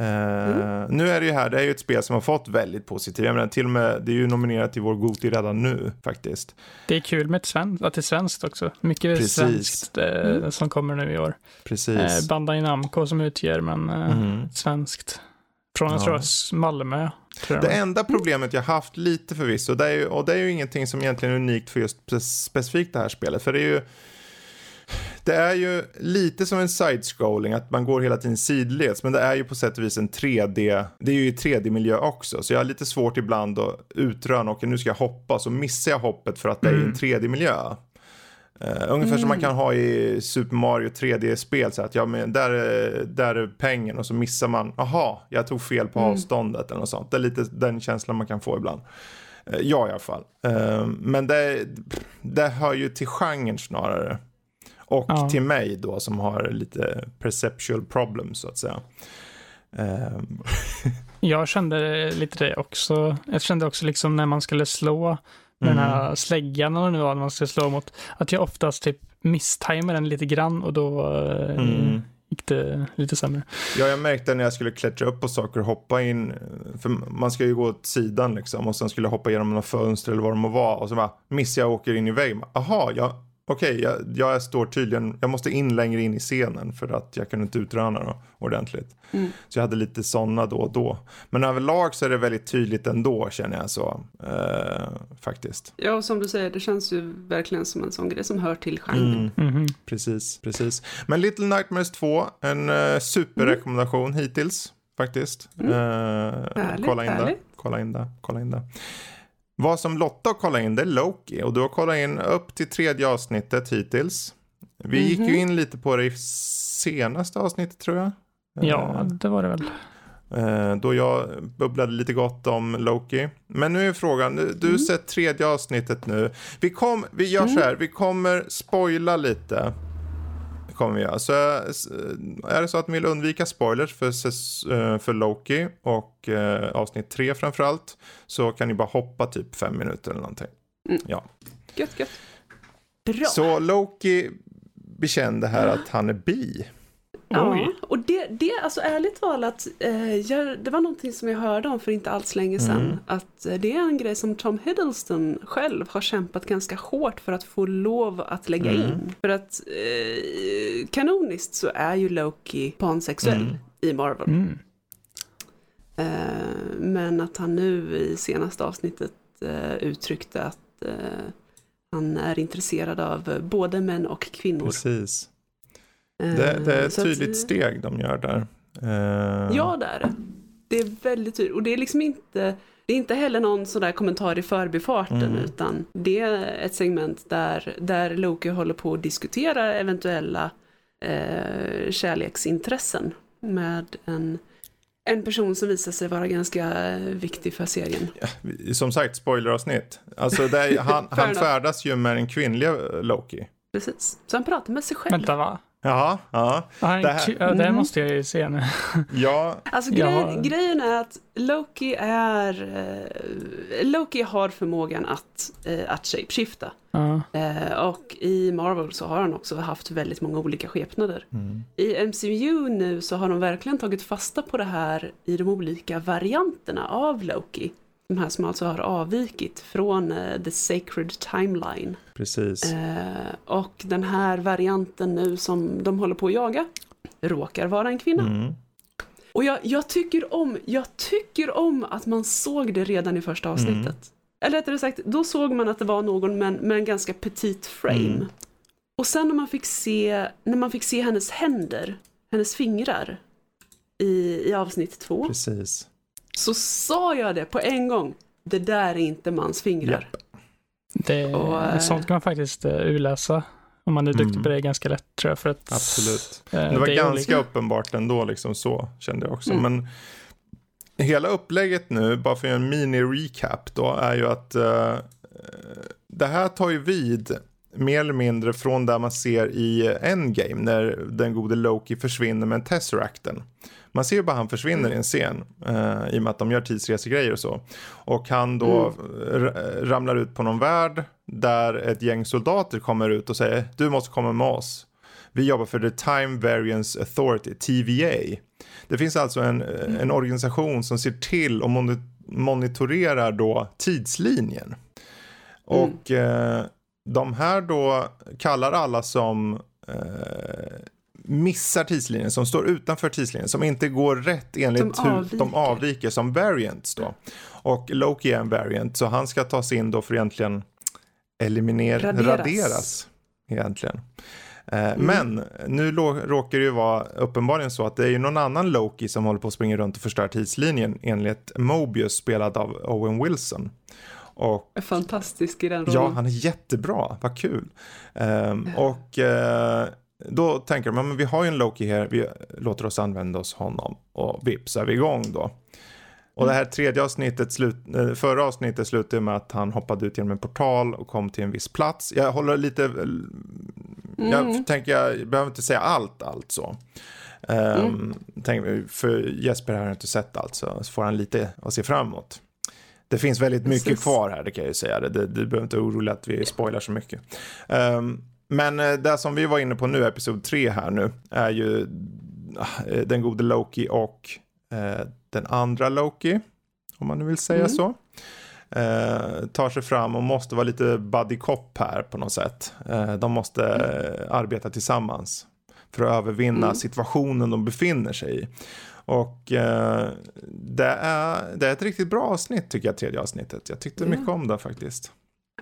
Mm. Nu är det ju här, det är ju ett spel som har fått väldigt positivt. Jag menar, till och med, det är ju nominerat till vår Goti redan nu faktiskt. Det är kul med ett sven att det är svenskt också. Mycket Precis. svenskt eh, mm. som kommer nu i år. Precis. Eh, Bandai Namco som utger, men eh, mm. svenskt. Från, jag tror Malmö. Tror det enda problemet jag haft lite förvisso, det är ju, och det är ju ingenting som egentligen är unikt för just specifikt det här spelet, för det är ju det är ju lite som en side-scrolling, att man går hela tiden sidleds, men det är ju på sätt och vis en 3D, det är ju i 3D-miljö också, så jag har lite svårt ibland att utröna, okej nu ska jag hoppa, så missar jag hoppet för att det är en 3D-miljö. Uh, ungefär mm. som man mm. kan ha i Super Mario 3D-spel, så att ja, men där, är, där är pengen och så missar man, aha, jag tog fel på mm. avståndet eller något sånt. Det är lite den känslan man kan få ibland. Uh, jag i alla fall. Uh, men det, det hör ju till genren snarare. Och ja. till mig då som har lite perceptual problems så att säga. Um. jag kände lite det också. Jag kände också liksom när man skulle slå med mm. den här släggan eller nu var man skulle slå mot, att jag oftast typ misstajmar den lite grann och då eh, mm. gick det lite sämre. Ja, jag märkte när jag skulle klättra upp på saker och hoppa in, för man ska ju gå åt sidan liksom och sen skulle jag hoppa genom några fönster eller vad det må vara och så bara missar jag och åker in i väggen. Jaha, jag okej, okay, jag, jag, står tydligen, jag måste in längre in i scenen för att jag kunde inte utröna det ordentligt. Mm. Så jag hade lite sådana då och då. Men överlag så är det väldigt tydligt ändå känner jag så, eh, faktiskt. Ja, och som du säger, det känns ju verkligen som en sån grej som hör till genren. Mm. Mm -hmm. Precis, precis. Men Little Nightmares 2, en eh, superrekommendation hittills faktiskt. Mm. Eh, härligt, kolla in härligt. det, kolla in det, kolla in det. Vad som Lotta har kollat in det är Loki och du har kollat in upp till tredje avsnittet hittills. Vi mm -hmm. gick ju mhm. in lite på det i senaste avsnittet tror jag. Ja, eh, det var det väl. Eh, då jag bubblade lite gott om Loki. Men nu är frågan, du har mm. sett tredje avsnittet nu. Vi, kom, vi gör mm. så här, vi kommer spoila lite kommer vi göra. Så är det så att ni vill undvika spoilers för, eh, för Loki och eh, avsnitt tre framförallt så kan ni bara hoppa typ fem minuter eller någonting. Mm. Ja. Gött, gött. Bra. Så Loki bekände här att han är bi. Ja, Oj. och det, det alltså ärligt talat, eh, jag, det var någonting som jag hörde om för inte alls länge sedan. Mm. Att eh, det är en grej som Tom Hiddleston själv har kämpat ganska hårt för att få lov att lägga Mm. in. För att eh, kanoniskt så är ju Loki pansexuell Mm. i Marvel. Mm. Eh, men att han nu i senaste avsnittet eh, uttryckte att eh, han är intresserad av både män och kvinnor. Precis. Eh, Det, det är ett så att- tydligt steg de gör där. Eh, Ja, det är det. Det är väldigt tydligt. Och det är liksom inte, det är inte heller någon sån där kommentar i förbifarten, Mm. utan det är ett segment där, där Loki håller på att diskutera eventuella eh, kärleksintressen med en, en person som visar sig vara ganska eh, viktig för serien. Som sagt, spoileravsnitt. Alltså, han, han färdas ju med den kvinnliga Loki. Precis. Så han pratar med sig själv. Vänta, va? Ja, ja, Det här- ja, det Mm. måste jag ju se nu. ja. Alltså Jag grej, har- grejen är att Loki är... Eh, Loki har förmågan att, eh, att shapeshifta. Ja. Eh, och i Marvel så har han också haft väldigt många olika skepnader. Mm. I MCU nu så har de verkligen tagit fasta på det här i de olika varianterna av Loki. De här som alltså har avvikit från eh, the sacred timeline. Precis. Eh, och den här varianten nu som de håller på att jaga råkar vara en kvinna. Mm. Och jag, jag, tycker om, jag tycker om att man såg det redan i första avsnittet. Mm. Eller rättare sagt, då såg man att det var någon med, med en ganska petit frame. Mm. Och sen när man, fick se, när man fick se hennes händer, hennes fingrar i, i avsnitt två, Precis. Så sa jag det på en gång. Det där är inte mans fingrar. Det, Och, eh, sånt kan man faktiskt uh, urläsa. Om man är duktig Mm. på det ganska lätt tror jag. För att, Absolut. eh, Det var är ganska olika. uppenbart ändå, liksom så kände jag också. Mm. Men hela upplägget nu, bara för en mini-recap då, är ju att eh, det här tar ju vid mer eller mindre från där man ser i Endgame när den gode Loki försvinner med Tesseracten. Man ser ju bara han försvinner i en scen eh, i och med att de gör tidsresegrejer och så. Och han då r- ramlar ut på någon värld där ett gäng soldater kommer ut och säger du måste komma med oss. Vi jobbar för The Time Variance Authority, TVA. Det finns alltså en, en organisation som ser till och moni- monitorerar då tidslinjen. Och eh, de här då kallar alla som eh, missar tidslinjen, som står utanför tidslinjen, som inte går rätt enligt De hur de avviker som variants då. Och Loki är en variant, så han ska tas in då för egentligen eliminera, Raderas. raderas. egentligen. Eh, Men nu råkar det ju vara uppenbarligen så att det är ju någon annan Loki som håller på att springa runt och förstöra tidslinjen enligt Mobius spelad av Owen Wilson. Och Fantastisk i den rollen. Ja, han är jättebra. Vad kul. Ehm, och eh, då tänker de, "Ja, men vi har ju en Loki här, vi låter oss använda oss honom. Och vips är vi igång då. Och det här tredje avsnittet, slut, eh, förra avsnittet slutade med att han hoppade ut genom en portal och kom till en viss plats. Jag håller lite, jag tänker, jag behöver inte säga allt, allt så. Um, tänk, för Jesper har inte sett allt så får han lite att se framåt. Det finns väldigt mycket Precis. kvar här, det kan jag ju säga. Du behöver inte orolig att vi spoilar så mycket. Ehm, men eh, det som vi var inne på nu, episod 3 här nu, är ju eh, den gode Loki och eh, den andra Loki, om man nu vill säga Mm. så. Eh, tar sig fram och måste vara lite buddy cop här på något sätt. Eh, de måste eh, arbeta tillsammans för att övervinna Mm. situationen de befinner sig i. Och eh, det, är, det är ett riktigt bra avsnitt tycker jag, tredje avsnittet. Jag tyckte Ja. mycket om det faktiskt.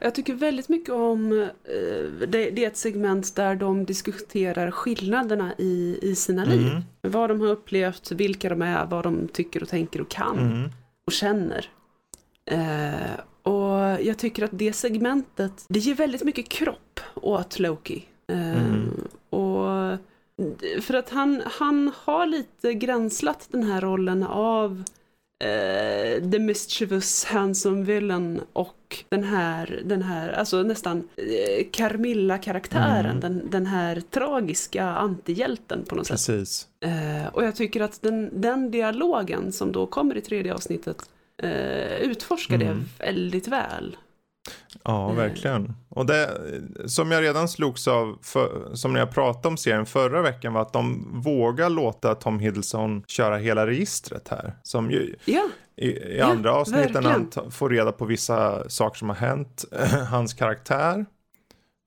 Jag tycker väldigt mycket om, eh, det, det är ett segment där de diskuterar skillnaderna i, i sina liv. Mm. Vad de har upplevt, vilka de är, vad de tycker och tänker och kan Mm. och känner. Eh, och jag tycker att det segmentet, det ger väldigt mycket kropp åt Loki. Eh, Mm. och för att han, han har lite gränslat den här rollen av eh, the mischievous handsome villain och den här, den här alltså nästan eh, Carmilla-karaktären, Mm. den, den här tragiska antihjälten på något sätt. Precis. Eh, och jag tycker att den, den dialogen som då kommer i tredje avsnittet utforskar Mm. det väldigt väl. Ja, verkligen. Och det som jag redan slogs av, för, som när jag pratade om serien förra veckan, var att de vågar låta Tom Hiddleston köra hela registret här. Som ju, Ja, i, i Ja, andra avsnitten han får reda på vissa saker som har hänt, hans karaktär.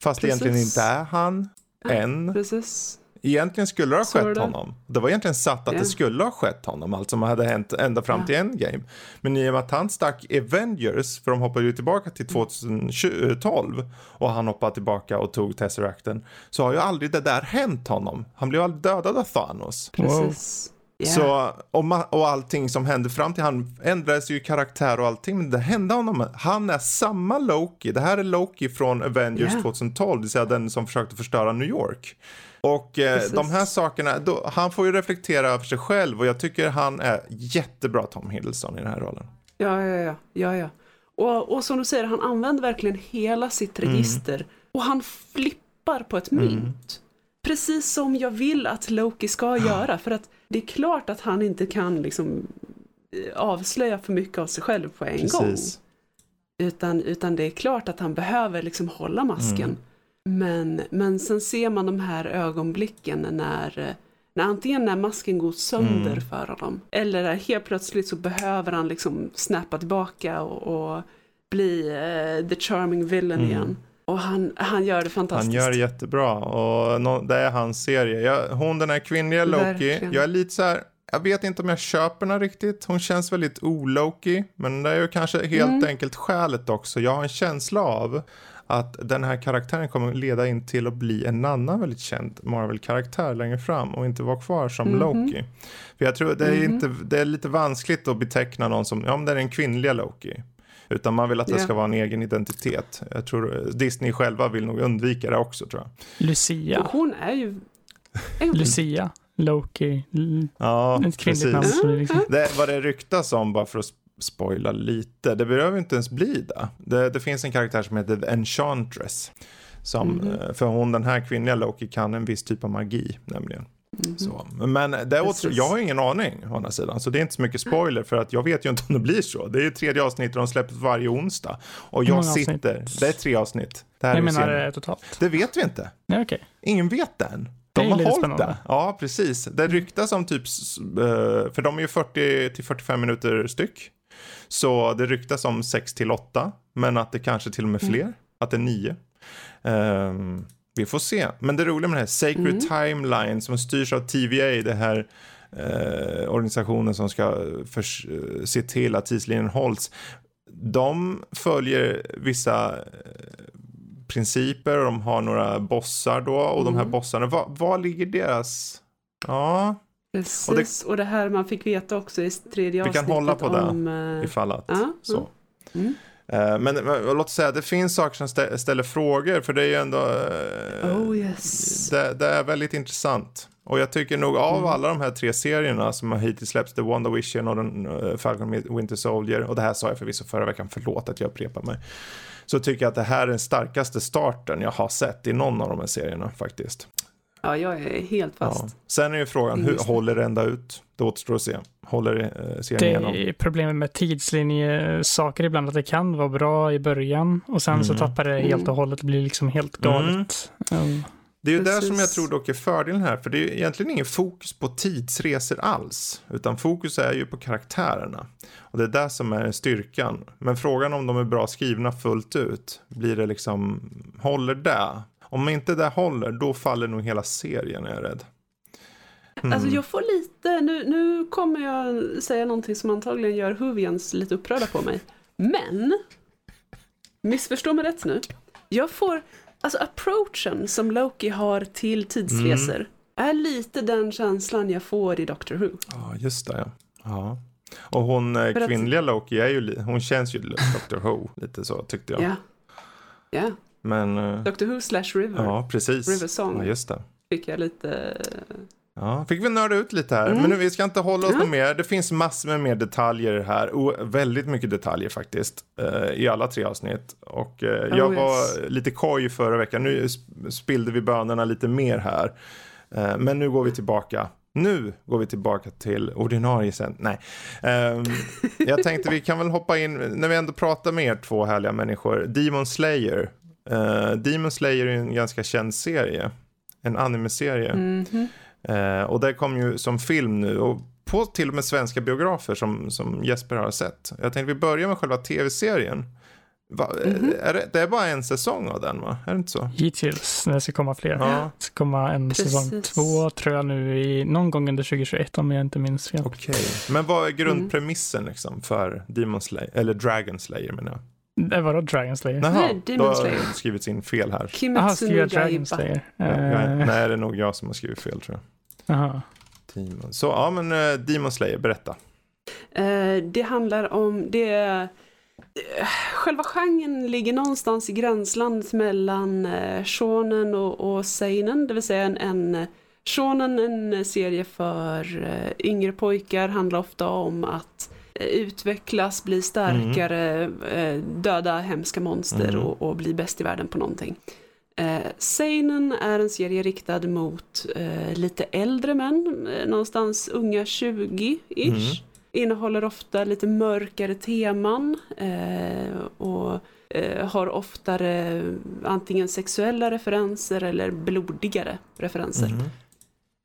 Fast Precis. egentligen inte är han, än. precis. Egentligen skulle det ha skett det. honom. Det var egentligen satt att Ja. det skulle ha skett honom, allt som hade hänt ända fram Ja. till Endgame. Men i och med att han stack Avengers, för de hoppade ju tillbaka till 2012 och han hoppade tillbaka och tog Tesseracten, så har ju aldrig det där hänt honom. Han blev aldrig dödad av Thanos. Precis. Ja. Så, och, och allting som hände fram till han ändrades ju i karaktär och allting, men det hände honom. Han är samma Loki. Det här är Loki från Avengers Ja. 2012, det vill säga den som försökte förstöra New York. Och eh, de här sakerna, då, han får ju reflektera över sig själv och jag tycker han är jättebra Tom Hiddleston i den här rollen. Ja, ja, ja. ja, ja. Och, och som du säger, han använder verkligen hela sitt register. Och han flippar på ett mynt. Precis som jag vill att Loki ska göra. För att det är klart att han inte kan liksom eh, avslöja för mycket av sig själv på en gång. Precis. Utan, utan det är klart att han behöver liksom hålla masken. Mm. Men, men sen ser man de här ögonblicken när, när antingen när masken går sönder Mm. för honom. Eller när helt plötsligt så behöver han liksom snappa tillbaka och, och bli eh, the charming villain Mm. igen. Och han, han gör det Han fantastiskt. gör det jättebra och nå- det är hans serie. Jag, hon den här kvinnliga Loki, Verkligen. jag är lite så här, jag vet inte om jag köper den riktigt. Hon känns väldigt o-Loki, men det är ju kanske helt Mm. enkelt skälet också. Jag har en känsla av att den här karaktären kommer leda in till att bli en annan väldigt känd Marvel-karaktär längre fram och inte vara kvar som Mhm. Loki. För jag tror det är, Mhm. inte, det är lite vanskligt att beteckna någon som, ja men det är den kvinnliga Loki. Utan man vill att det Ja. ska vara en egen identitet. Jag tror eh, Disney själva vill nog undvika det också tror jag. Lucia. Och hon är ju... är hon- Lucia. Loki. L- Ja, Ett kvinnligt precis. namn. Liksom, Det, vad det ryktas om, bara för att spoila lite, det behöver inte ens bli det. Det, det finns en karaktär som heter The Enchantress. Som, eh, För hon, den här kvinnliga Loki, kan en viss typ av magi nämligen. Mhm. Så. Men Precis. jag har ingen aning å andra sidan, så det är inte så mycket spoiler för att jag vet ju inte om det blir så. Det är ju tredje avsnittet de släpps varje onsdag. Och jag sitter, avsnitt? det är tre avsnitt. Det här jag menar serien. eh, totalt. Det vet vi inte. Nej, okej. Ingen vet än. De har hållit det. Ja, precis. Det ryktas om typ, eh, för de är ju 40 till 45 minuter styck. Så det ryktas om 6 till 8, men att det kanske till och med fler, att det är 9. Ehm, vi får se. Men det roliga med det här Sacred Timeline som styrs av TVA, det här eh, organisationen som ska förs- eh, se till att tidslinjen hålls. De följer vissa eh, principer och de har några bossar då och de här Mm. bossarna, vad, vad ligger deras... Ja, Precis, och det, här man fick veta också i tredje Vi kan avsnittet hålla på det, om... eh, ifall att Ja, så. Mm. Eh, Men, men låt oss säga, det finns saker som stä- ställer frågor för det är ju ändå... eh, Oh yes. det, det är väldigt intressant. Och jag tycker nog av Mm. alla de här tre serierna som har hittills släppts, The WandaVision och den, uh, Falcon Winter Soldier, och det här sa jag förvisso förra veckan, förlåt att jag upprepar mig. Så tycker jag att det här är den starkaste starten jag har sett i någon av de här serierna faktiskt. Ja, jag är helt fast. Ja. Sen är ju frågan, hur det. håller det ända ut? Det återstår att se. Håller uh, serien Det igenom? är problemet med tidslinjesaker ibland, att det kan vara bra i början och sen så Mm. tappar det helt och hållet och blir liksom helt galet. Mm. Det är ju där som jag tror dock är fördelen här, för det är ju egentligen ingen fokus på tidsresor alls, utan fokus är ju på karaktärerna. Och det är där som är styrkan. Men frågan om de är bra skrivna fullt ut, blir det liksom, håller det? Om inte det håller, då faller nog hela serien är jag rädd. Mm. Alltså jag får lite, nu, nu kommer jag säga någonting som antagligen gör Huvians lite upprörda på mig. Men, missförstå mig rätt nu. Jag får, alltså approachen som Loki har till tidsresor Mm. är lite den känslan jag får i Doctor Who. Ja, just det. Ja. ja. Och hon eh, För att- kvinnliga Loki är ju, hon känns ju Dr. Who, lite så tyckte jag. Ja. Ja, Men, eh, Doctor Who slash River ja precis. River Song. Ja, just det. fick jag lite, Ja, fick vi nörda ut lite här. Mm. Men nu, vi ska inte hålla oss något mer. Det finns massor med mer detaljer här. Och väldigt mycket detaljer faktiskt. eh, I alla tre avsnitt. Och eh, jag Oh, var yes. lite koj förra veckan. Nu sp- spillde vi bönorna lite mer här. Eh, men nu går vi tillbaka. Nu går vi tillbaka till ordinarie sänd. Nej. Um, jag tänkte vi kan väl hoppa in, när vi ändå pratar med er två härliga människor. Demon Slayer. Uh, Demon Slayer är en ganska känd serie. En anime-serie. Mm -hmm. uh, och det kom ju som film nu. Och på till och med svenska biografer som, som Jesper har sett. Jag tänkte vi börjar med själva tv-serien. Va, mm -hmm. är det, det, är bara en säsong av den va? Är det inte så? Hittills, det ska komma fler. Ja. Det ska komma en Precis. säsong två tror jag nu i någon gång under 2021 om jag inte minns fel. Okej, okay. men vad är grundpremissen mm. liksom för Demon Slayer, eller Dragon Slayer menar jag? Det var då Dragon Slayer? Jaha, Nej, Demon Slayer. då har skrivits in fel här. Kimetsu no Dragon Slayer. Ja, uh... Nej, det är nog jag som har skrivit fel tror jag. Aha. Demon. Så ja, men uh, Demon Slayer, berätta. Uh, det handlar om, det själva genren ligger någonstans i gränslandet mellan eh, shonen och, och seinen, det vill säga en, en shonen, en serie för eh, yngre pojkar, handlar ofta om att eh, utvecklas, bli starkare, mm. döda hemska monster mm. och, och, bli bäst i världen på någonting. Eh, Seinen är en serie riktad mot eh, lite äldre män, någonstans unga 20-ish. Mm innehåller ofta lite mörkare teman eh, och eh, har oftare antingen sexuella referenser eller blodigare referenser. Mm.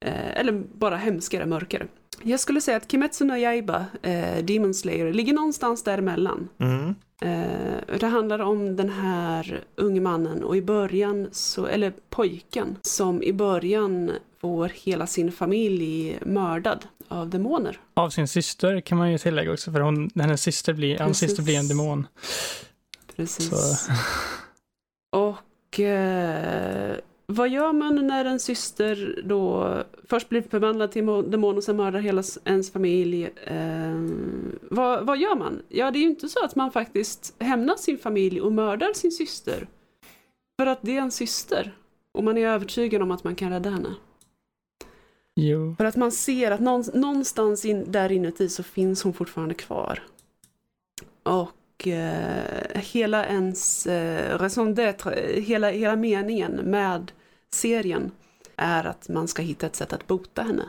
Eh, eller bara hemskare, mörkare. Jag skulle säga att Kimetsu no Yaiba, eh, Demon Slayer, ligger någonstans däremellan. Mm. Eh, det handlar om den här unge mannen och i början, så, eller pojken, som i början får hela sin familj mördad av demoner. Av sin syster kan man ju tillägga också, för hon, hennes syster blir, hans syster blir en demon. Precis. Och eh, vad gör man när en syster då först blir förvandlad till demon och sen mördar hela ens familj? Eh, vad, vad gör man? Ja, det är ju inte så att man faktiskt hämnar sin familj och mördar sin syster. För att det är en syster. Och man är övertygad om att man kan rädda henne. Jo. För att man ser att någonstans in, där inuti så finns hon fortfarande kvar. Och eh, hela ens eh, raison d'être, hela, hela meningen med serien är att man ska hitta ett sätt att bota henne.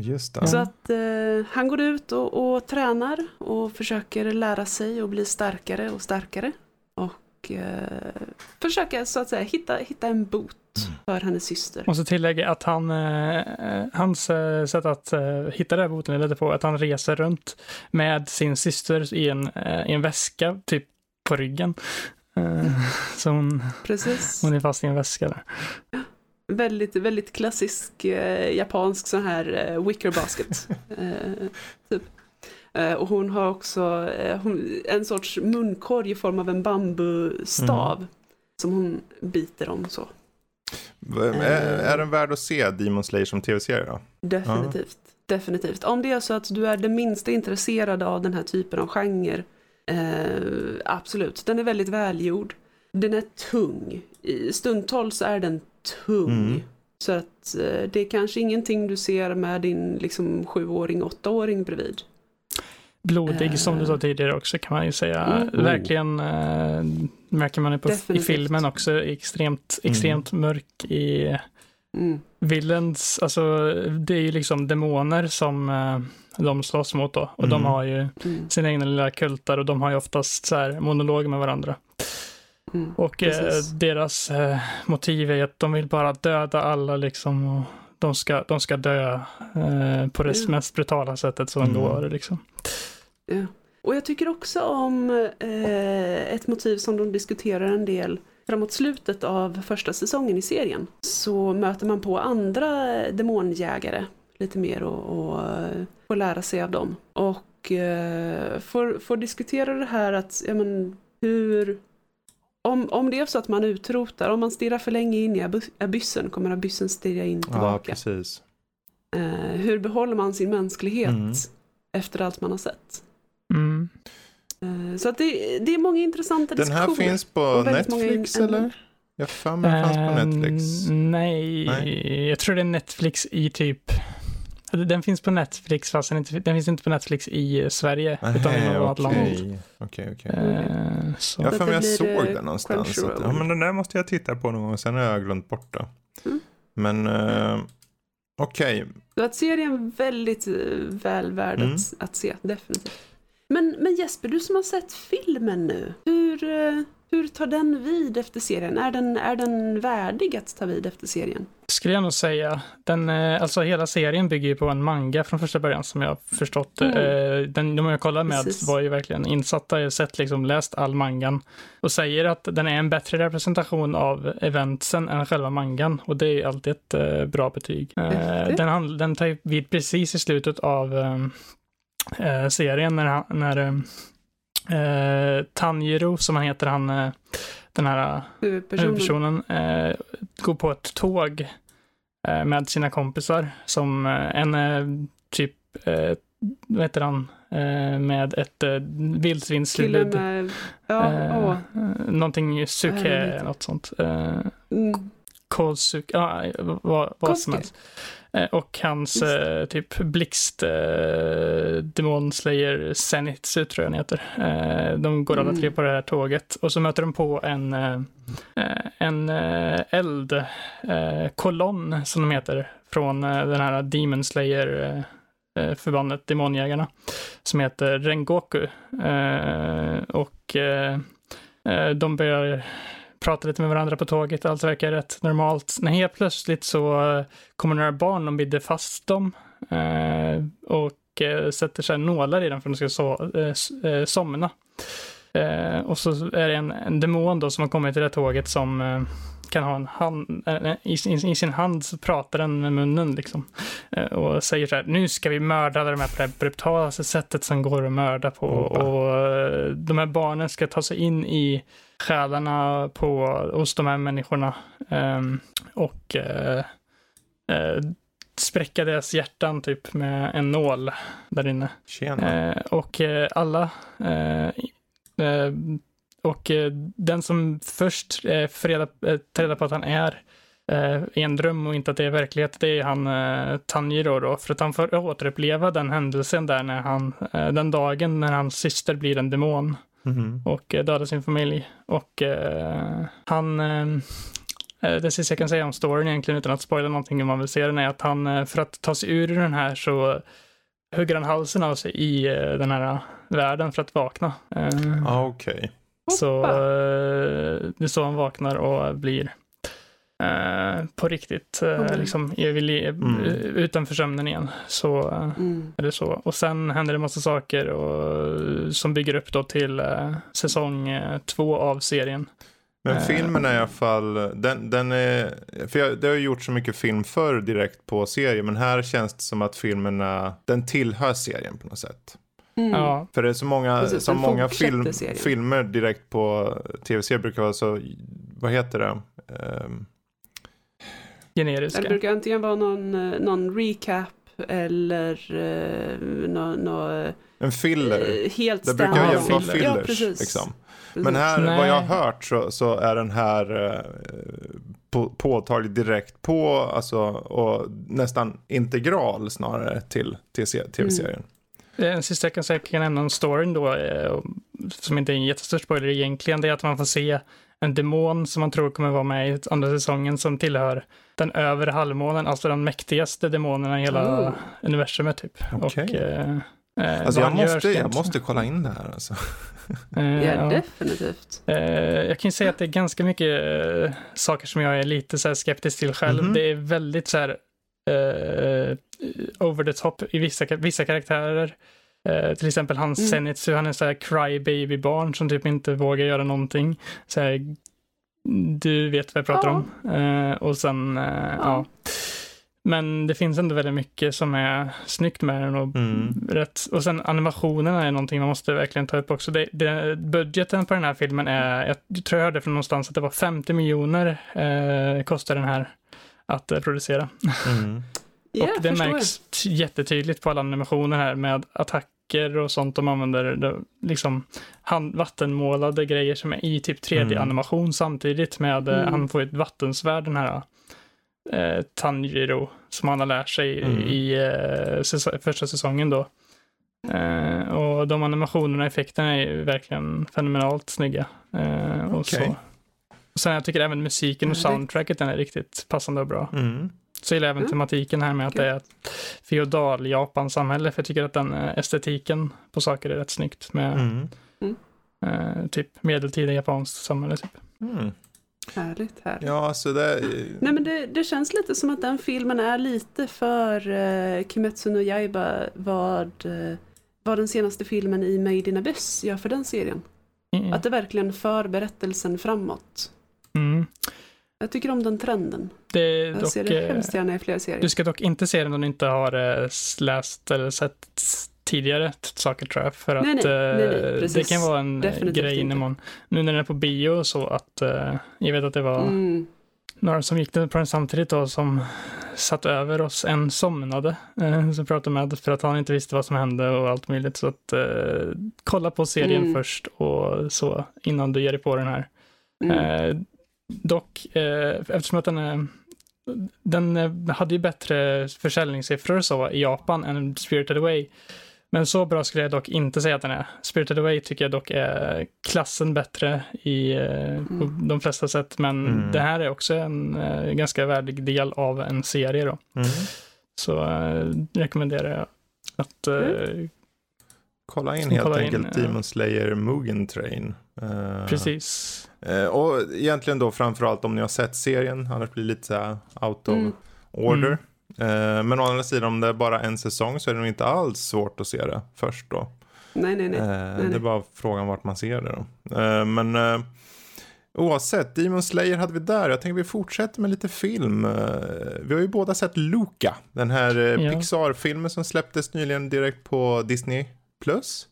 Just det. Så att eh, han går ut och, och tränar och försöker lära sig och bli starkare och starkare. Och eh, försöker så att säga hitta, hitta en bot för hennes syster. Och så tillägga att han, eh, hans eh, sätt att eh, hitta den här boten är lite på att han reser runt med sin syster i en, eh, i en väska, typ på ryggen. Eh, så hon, Precis. hon är fast i en väska där. Väldigt, väldigt klassisk eh, japansk sån här eh, wicker basket. typ. Och hon har också hon, en sorts munkorg i form av en bambustav. Mm. Som hon biter om så. Är, är den värd att se Demon Slayer som tv-serie då? Definitivt. Ja. Definitivt. Om det är så att du är det minsta intresserad av den här typen av genre, eh, absolut. Den är väldigt välgjord. Den är tung. Stundtals är den tung. Mm. Så att eh, det är kanske ingenting du ser med din liksom sjuåring, åttaåring bredvid. Blodig uh, som du sa tidigare också kan man ju säga. Mm. Verkligen uh, märker man det på, i filmen också. Extremt, mm. extremt mm. mörk i mm. Villains, alltså det är ju liksom demoner som uh, de slåss mot då. Och mm. de har ju mm. sina egna lilla kultar och de har ju oftast så här monologer med varandra. Mm, och eh, deras eh, motiv är att de vill bara döda alla liksom. Och de ska, de ska dö eh, på det mest brutala sättet som mm. går. Liksom. Ja. Och jag tycker också om eh, ett motiv som de diskuterar en del framåt slutet av första säsongen i serien. Så möter man på andra demonjägare lite mer och, och får lära sig av dem. Och eh, får, får diskutera det här att, ja men hur om, om det är så att man utrotar, om man stirrar för länge in i abyssen kommer abyssen stirra in tillbaka. Ja, precis. Eh, hur behåller man sin mänsklighet mm. efter allt man har sett? Mm. Eh, så att det, det är många intressanta Den här finns på Netflix eller? Jag för mig den fanns på ehm, Netflix. nej, nej, jag tror det är Netflix i typ den finns på Netflix fast den, inte, den finns inte på Netflix i Sverige. Aha, utan i något okay. land. Okej, okej. Uh, jag för mig jag såg den någonstans. Att, ja, men den där måste jag titta på någon gång. Sen har jag glömt bort det. Mm. Men uh, Okej. Så att serien är väldigt eh, väl värd Mm. att, att se, definitivt. Men, men Jesper, du som har sett filmen nu, hur, eh, hur tar den vid efter serien? Är den, är den värdig att ta vid efter serien? Skulle jag nog säga. Den, eh, alltså hela serien bygger ju på en manga från första början som jag har förstått. Mm. Eh, Den, de jag kollar med Precis. var ju verkligen insatta, jag sett liksom, läst all mangan och säger att den är en bättre representation av eventsen än själva mangan och det är ju alltid ett bra betyg. Den, den tar vid precis i slutet av eh, eh, serien när, han- när eh, eh, Tanjiro, som han heter, han, eh, den här Huvudpersonen? huvudpersonen eh, går på ett tåg eh, med sina kompisar som eh, en eh, typ, eh, vad heter han, eh, med ett eh, vildsvinshuvud. med... Ja, Eh, åh. eh, någonting Suke, något sånt. Eh, Mm. Kosuke, ja, vad, vad som helst. Eh, och hans eh, typ blixt eh, demonslayer Zenitsu tror jag han heter. Eh, de går alla Mm. tre på det här tåget och så möter de på en, eh, eh, en eh, eld, eh, kolonn som de heter, från den här Demon Slayer förbandet, demonjägarna, som heter Rengoku. Och de börjar prata lite med varandra på tåget, allt verkar rätt normalt. När helt plötsligt så eh, kommer några barn, de binder fast dem eh, och eh, sätter sig nålar i dem för att de ska so somna. Och så är det en, en demon då som har kommit till det här tåget som kan ha en hand, i, sin- i sin hand så pratar den med munnen liksom. Och säger så här, nu ska vi mörda alla de här på det brutalaste sättet som går att mörda på. Och de här barnen ska ta sig in i själarna på, hos de här människorna. ehm, och eh, eh, spräcka deras hjärtan typ med en nål där inne. Eh, och alla och den som först eh, får reda, på att han är i en dröm och inte att det är verklighet, det är han eh, Tanjiro då, för att han får återuppleva den händelsen där när han, den dagen när hans syster blir en demon Mhm. och eh, dödar sin familj. Och eh, han, eh, eh, det sista jag kan säga om storyn egentligen utan att spoila någonting om man vill se den är att han, för att ta sig ur den här så hugger han halsen av sig i den här världen för att vakna. Ah, Okej. så Hoppa. eh, det är så han vaknar och blir eh, på riktigt Mm. liksom Mm. utanför sömnen igen. Så eh, Mm. eller så. Och sen händer det massa saker och, som bygger upp då till eh, säsong två av serien. Men filmen är i alla fall, den, den är, för jag, det har ju gjort så mycket film förr direkt på serien, men här känns det som att filmerna, den tillhör serien på något sätt. Mm. Ja, För det är så många, Precis, som den många film, filmer direkt på tv-serier brukar vara så, vad heter det? Ehm, generiska. Det brukar antingen vara någon, eh, någon recap eller uh, någon, någon en filler. eh, helt Det brukar ju vara filler. Ja, fillers. precis. liksom. Men här, Nej. vad jag har hört så, så är den här eh, på, påtaglig direkt på, alltså, och nästan integral snarare till, till se- tv-serien. En sista jag kan säga, kan nämna om storyn då, eh, som inte är en jättestor spoiler egentligen, det är att man får se en demon som man tror kommer vara med i andra säsongen som tillhör den övre halvmånen, alltså den mäktigaste demonen i hela Oh. universumet typ. Okej. Och, eh, eh, Alltså jag måste, jag måste kolla in det här alltså. Eh, Ja, ja. definitivt. Eh, jag kan ju säga att det är ganska mycket eh, saker som jag är lite så här skeptisk till själv. Mhm. Det är väldigt så här over the top i vissa, vissa karaktärer. Eh, till exempel hans Mm. Zenitsu, han är så här crybaby-barn som typ inte vågar göra någonting. Så här, du vet vad jag pratar Ja. om. Eh, och sen, eh, ja. Men det finns ändå väldigt mycket som är snyggt med den och Mm. rätt. Och sen animationerna är någonting man måste verkligen ta upp också. Det, det, budgeten på den här filmen är, jag tror jag hörde från någonstans att det var 50 miljoner eh, kostar den här att eh, producera. Mm. Och det förstår märks t- jättetydligt på alla animationer här med attacker och sånt de använder. Liksom hand, vattenmålade grejer som är i typ 3D-animation samtidigt med, eh, Mm. han får ett vattensvärd den här eh, Tanjiro som han har lärt sig Mm. i eh, säso- första säsongen då. Eh, och de animationerna och effekterna är verkligen fenomenalt snygga. Eh, och Okej. så. Och sen jag tycker även musiken och soundtracket den är riktigt passande och bra. Mm. Så gillar jag även Mm. tematiken här med att Kul. det är ett feodal Japan-samhälle, för jag tycker att den eh, estetiken på saker är rätt snyggt med Mm. eh, typ medeltida japanskt samhälle. Typ. Mm. Härligt, härligt. Ja, alltså det... Nej men det, det känns lite som att den filmen är lite för uh, Kimetsu no Yaiba vad, eh, vad den senaste filmen i Made in Abyss gör för den serien. Mm. Att det verkligen för berättelsen framåt. Mm. Jag tycker om den trenden. Det är Jag dock, ser det eh, hemskt gärna i fler serier. Du ska dock inte se den om du inte har eh, läst eller sett tidigare saker tror jag. För att Nej, nej, nej, nej, eh, det kan vara en Definitivt grej inte. man, nu när den är på bio så att jag vet att det var Mm. några som gick på den samtidigt då som satt över oss. En somnade eh, som pratade med för att han inte visste vad som hände och allt möjligt. Så att eh, kolla på serien Mm. först och så innan du ger dig på den här. Mm. Eh, dock, eh, eftersom att den är den eh, hade ju bättre försäljningssiffror så i Japan än Spirited Away. Men så bra skulle jag dock inte säga att den är. Spirited Away tycker jag dock är klassen bättre i eh, på Mm. de flesta sätt. Men Mm. det här är också en eh, ganska värdig del av en serie då. Mm. Så eh, rekommenderar jag att eh, Kolla in helt Kolla enkelt. Demon Slayer Mugen Train. Eh, precis. eh, och egentligen då framförallt om ni har sett serien, annars blir det lite så här out of Mm. order. Eh, men å andra sidan om det är bara en säsong så är det nog inte alls svårt att se det först då. Nej, nej, nej. Eh, nej. Det är bara frågan vart man ser det då. Eh, men eh, oavsett, Demon Slayer hade vi där. Jag tänker vi fortsätter med lite film. Eh, vi har ju båda sett Luca, den här eh, Ja. Pixar-filmen som släpptes nyligen direkt på Disney+. Plus.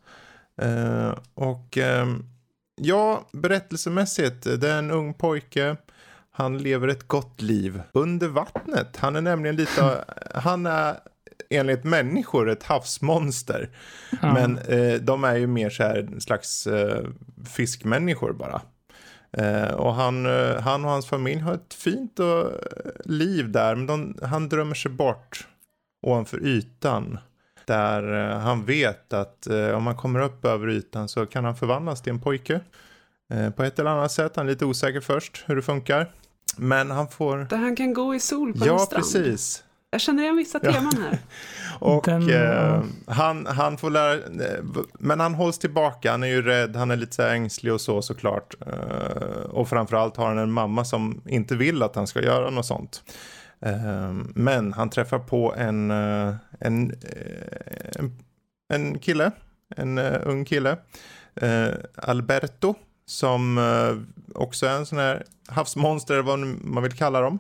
Eh, och ehm, ja, berättelsemässigt, det är en ung pojke. Han lever ett gott liv under vattnet. Han är nämligen lite, han är enligt människor ett havsmonster. Ja. Men eh, de är ju mer så här en slags eh, fiskmänniskor bara. Eh, och han, eh, han och hans familj har ett fint och, eh, liv där. Men de, han drömmer sig bort ovanför ytan. Där eh, han vet att eh, om han kommer upp över ytan så kan han förvandlas till en pojke. Eh, på ett eller annat sätt. Han är lite osäker först hur det funkar. Men han får... Där han kan gå i sol på en Ja, strand. precis. Jag känner igen vissa Ja. teman här. Och Den- eh, han, han får lära, men han hålls tillbaka, han är ju rädd, han är lite så här ängslig och så såklart. Eh, och framförallt har han en mamma som inte vill att han ska göra något sånt. Eh, men han träffar på en, eh, en, eh, en, en kille, en uh, ung kille, eh, Alberto, som eh, också är en sån här havsmonster, vad man vill kalla dem.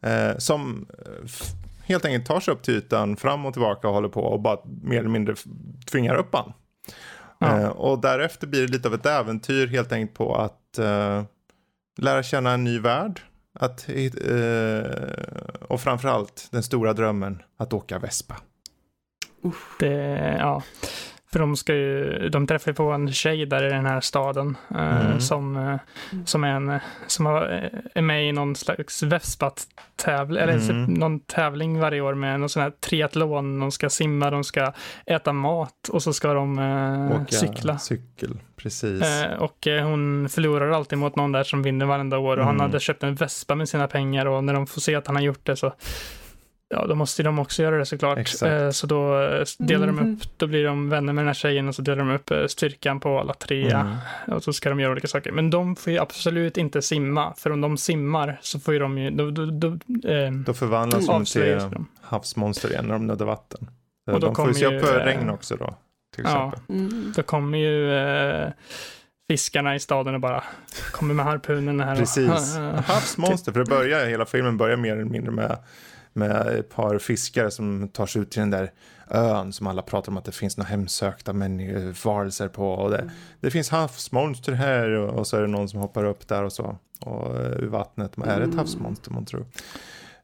Eh, som eh, helt enkelt tar sig upp till ytan fram och tillbaka och håller på och bara mer eller mindre tvingar upp han. Ja. Eh, och därefter blir det lite av ett äventyr helt enkelt på att eh, lära känna en ny värld. Att, eh, och framförallt den stora drömmen att åka vespa. Det, ja. För de ska ju, de träffar ju på en tjej där i den här staden eh, Mm. som, eh, som är en, som har, eh, är med i någon slags Vespat-tävling, eller Mm. någon tävling varje år med någon sån här triathlon. De ska simma, de ska äta mat och så ska de Åka cykla. cykel, precis. Och hon förlorar alltid mot någon där som vinner varenda år och han Mm. hade köpt en vespa med sina pengar och när de får se att han har gjort det så Ja, då måste de också göra det såklart. Exakt. Eh, så då eh, delar de Mhm. upp, då blir de vänner med den här tjejen och så delar de upp eh, styrkan på alla tre. Mm. Och så ska de göra olika saker. Men de får ju absolut inte simma, för om de simmar så får ju de ju, då, då, då, eh, Då förvandlas de till de. havsmonster igen när de nuddar vatten. Och då de får ju se upp för regn också då. Till Ja. exempel. Mm. Då kommer ju eh, fiskarna i staden och bara kommer med harpunen här. Precis. Havsmonster, för det börjar, hela filmen börjar mer eller mindre med, med ett par fiskare som tar sig ut till den där ön som alla pratar om att det finns några hemsökta varelser på. Och det, det finns havsmonster här och, och så är det någon som hoppar upp där och så. Och eh, ur vattnet, är det ett Mm. havsmonster man tror?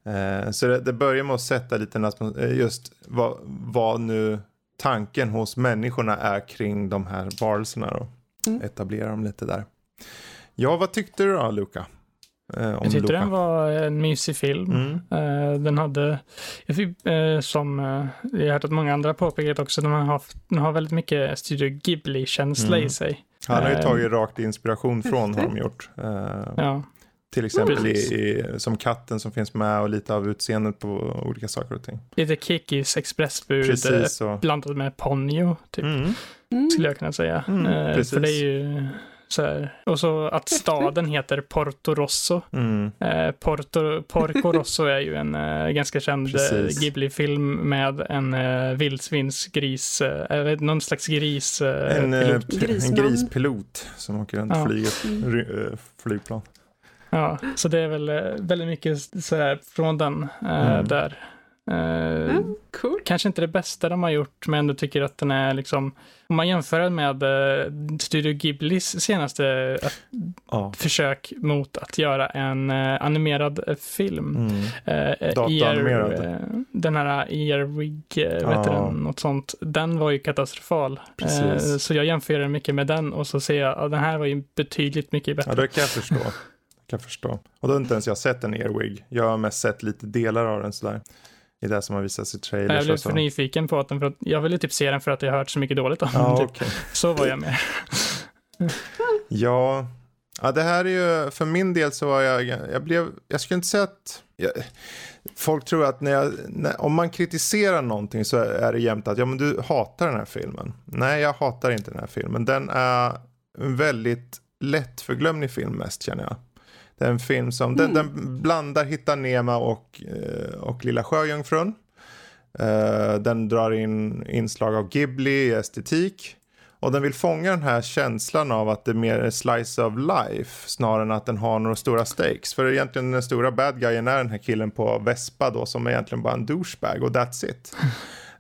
Eh, så det, det börjar med att sätta lite eh, just vad, vad nu tanken hos människorna är kring de här varelserna då. Mm. Etablera dem lite där. Ja, vad tyckte du då Luca? Eh, om Jag tyckte Luca? den var en mysig film. Mm. Eh, den hade, jag fick, eh, som eh, jag har hört att många andra påpekat också, den har, haft, den har väldigt mycket Studio Ghibli-känsla Mm. i sig. Han har ju Eh, tagit rakt inspiration från har de gjort. Eh, Ja. Till exempel i, i, som katten som finns med och lite av utseendet på olika saker och ting. Lite Kikis expressbud blandat med Ponyo, typ, Mm. Mm. skulle jag kunna säga. Mm, Eh, precis. för det är ju så här. Och så att staden heter Porto Rosso. Mm. Eh, Porto, Porco Rosso är ju en eh, ganska känd eh, Precis. Ghibli-film med en eh, vildsvinsgris, eh, eller någon slags gris. Eh, En, pilot. en grispilot som åker runt Ja. och flyger Mm. flygplan. Ja, så det är väl eh, väldigt mycket så här från den eh, Mm. där. Mm, cool. Kanske inte det bästa de har gjort, men jag ändå tycker att den är liksom, om man jämför den med eh, Studio Ghiblis senaste Ja. försök mot att göra en animerad film. Mm. Eh, den här Earwig, heter Ja. den, något sånt. Den var ju katastrofal. Precis. Så jag jämför den mycket med den och så ser jag att den här var ju betydligt mycket bättre. Ja, det kan jag förstå. Kan jag förstå. Och då har inte ens jag sett en Earwig. Jag har mest sett lite delar av den sådär. I det som har visats i jag trailers blev och så. för nyfiken på att den, för att jag ville typ se den för att jag har hört så mycket dåligt om den. Ja, typ. okej. Så var jag med. Ja. ja, det här är ju, för min del så var jag, jag blev, jag skulle inte säga att, jag, folk tror att när jag, när, om man kritiserar någonting så är det jämt att, ja men du hatar den här filmen. Nej, jag hatar inte den här filmen. Den är en väldigt lättförglömlig film mest känner jag. Det är en film som, den, den blandar Hitta Nema och, eh, och Lilla Sjöjungfrun. Eh, den drar in inslag av Ghibli i estetik. Och den vill fånga den här känslan av att det är mer är slice of life snarare än att den har några stora stakes. För egentligen den stora bad guyen är den här killen på Vespa då som är egentligen bara en douchebag och that's it.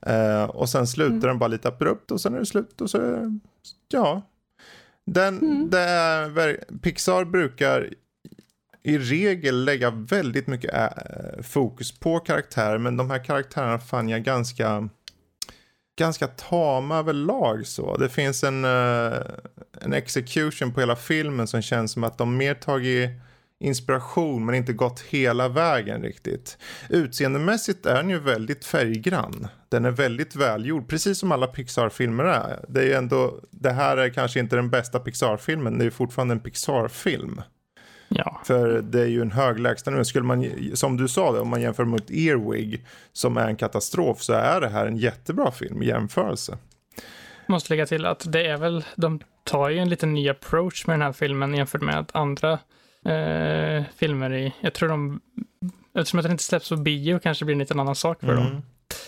Eh, och sen slutar den bara lite abrupt och sen är det slut och så ja. Den, det är, Pixar brukar i regel lägga väldigt mycket fokus på karaktärer men de här karaktärerna fann jag ganska ganska tama överlag så. Det finns en, en execution på hela filmen som känns som att de mer tagit inspiration men inte gått hela vägen riktigt. Utseendemässigt är den ju väldigt färggrann. Den är väldigt välgjord, precis som alla Pixar-filmer är. Det är ju ändå, det här är kanske inte den bästa Pixar-filmen, det är fortfarande en Pixar-film. Ja, För det är ju en hög lägstanivå. Skulle man, som du sa, det, om man jämför mot Earwig som är en katastrof så är det här en jättebra film i jämförelse. måste lägga till att det är väl, de tar ju en liten ny approach med den här filmen jämfört med att andra eh, filmer i, jag tror de, eftersom att den inte släpps på bio kanske det blir en liten annan sak för dem. Mm.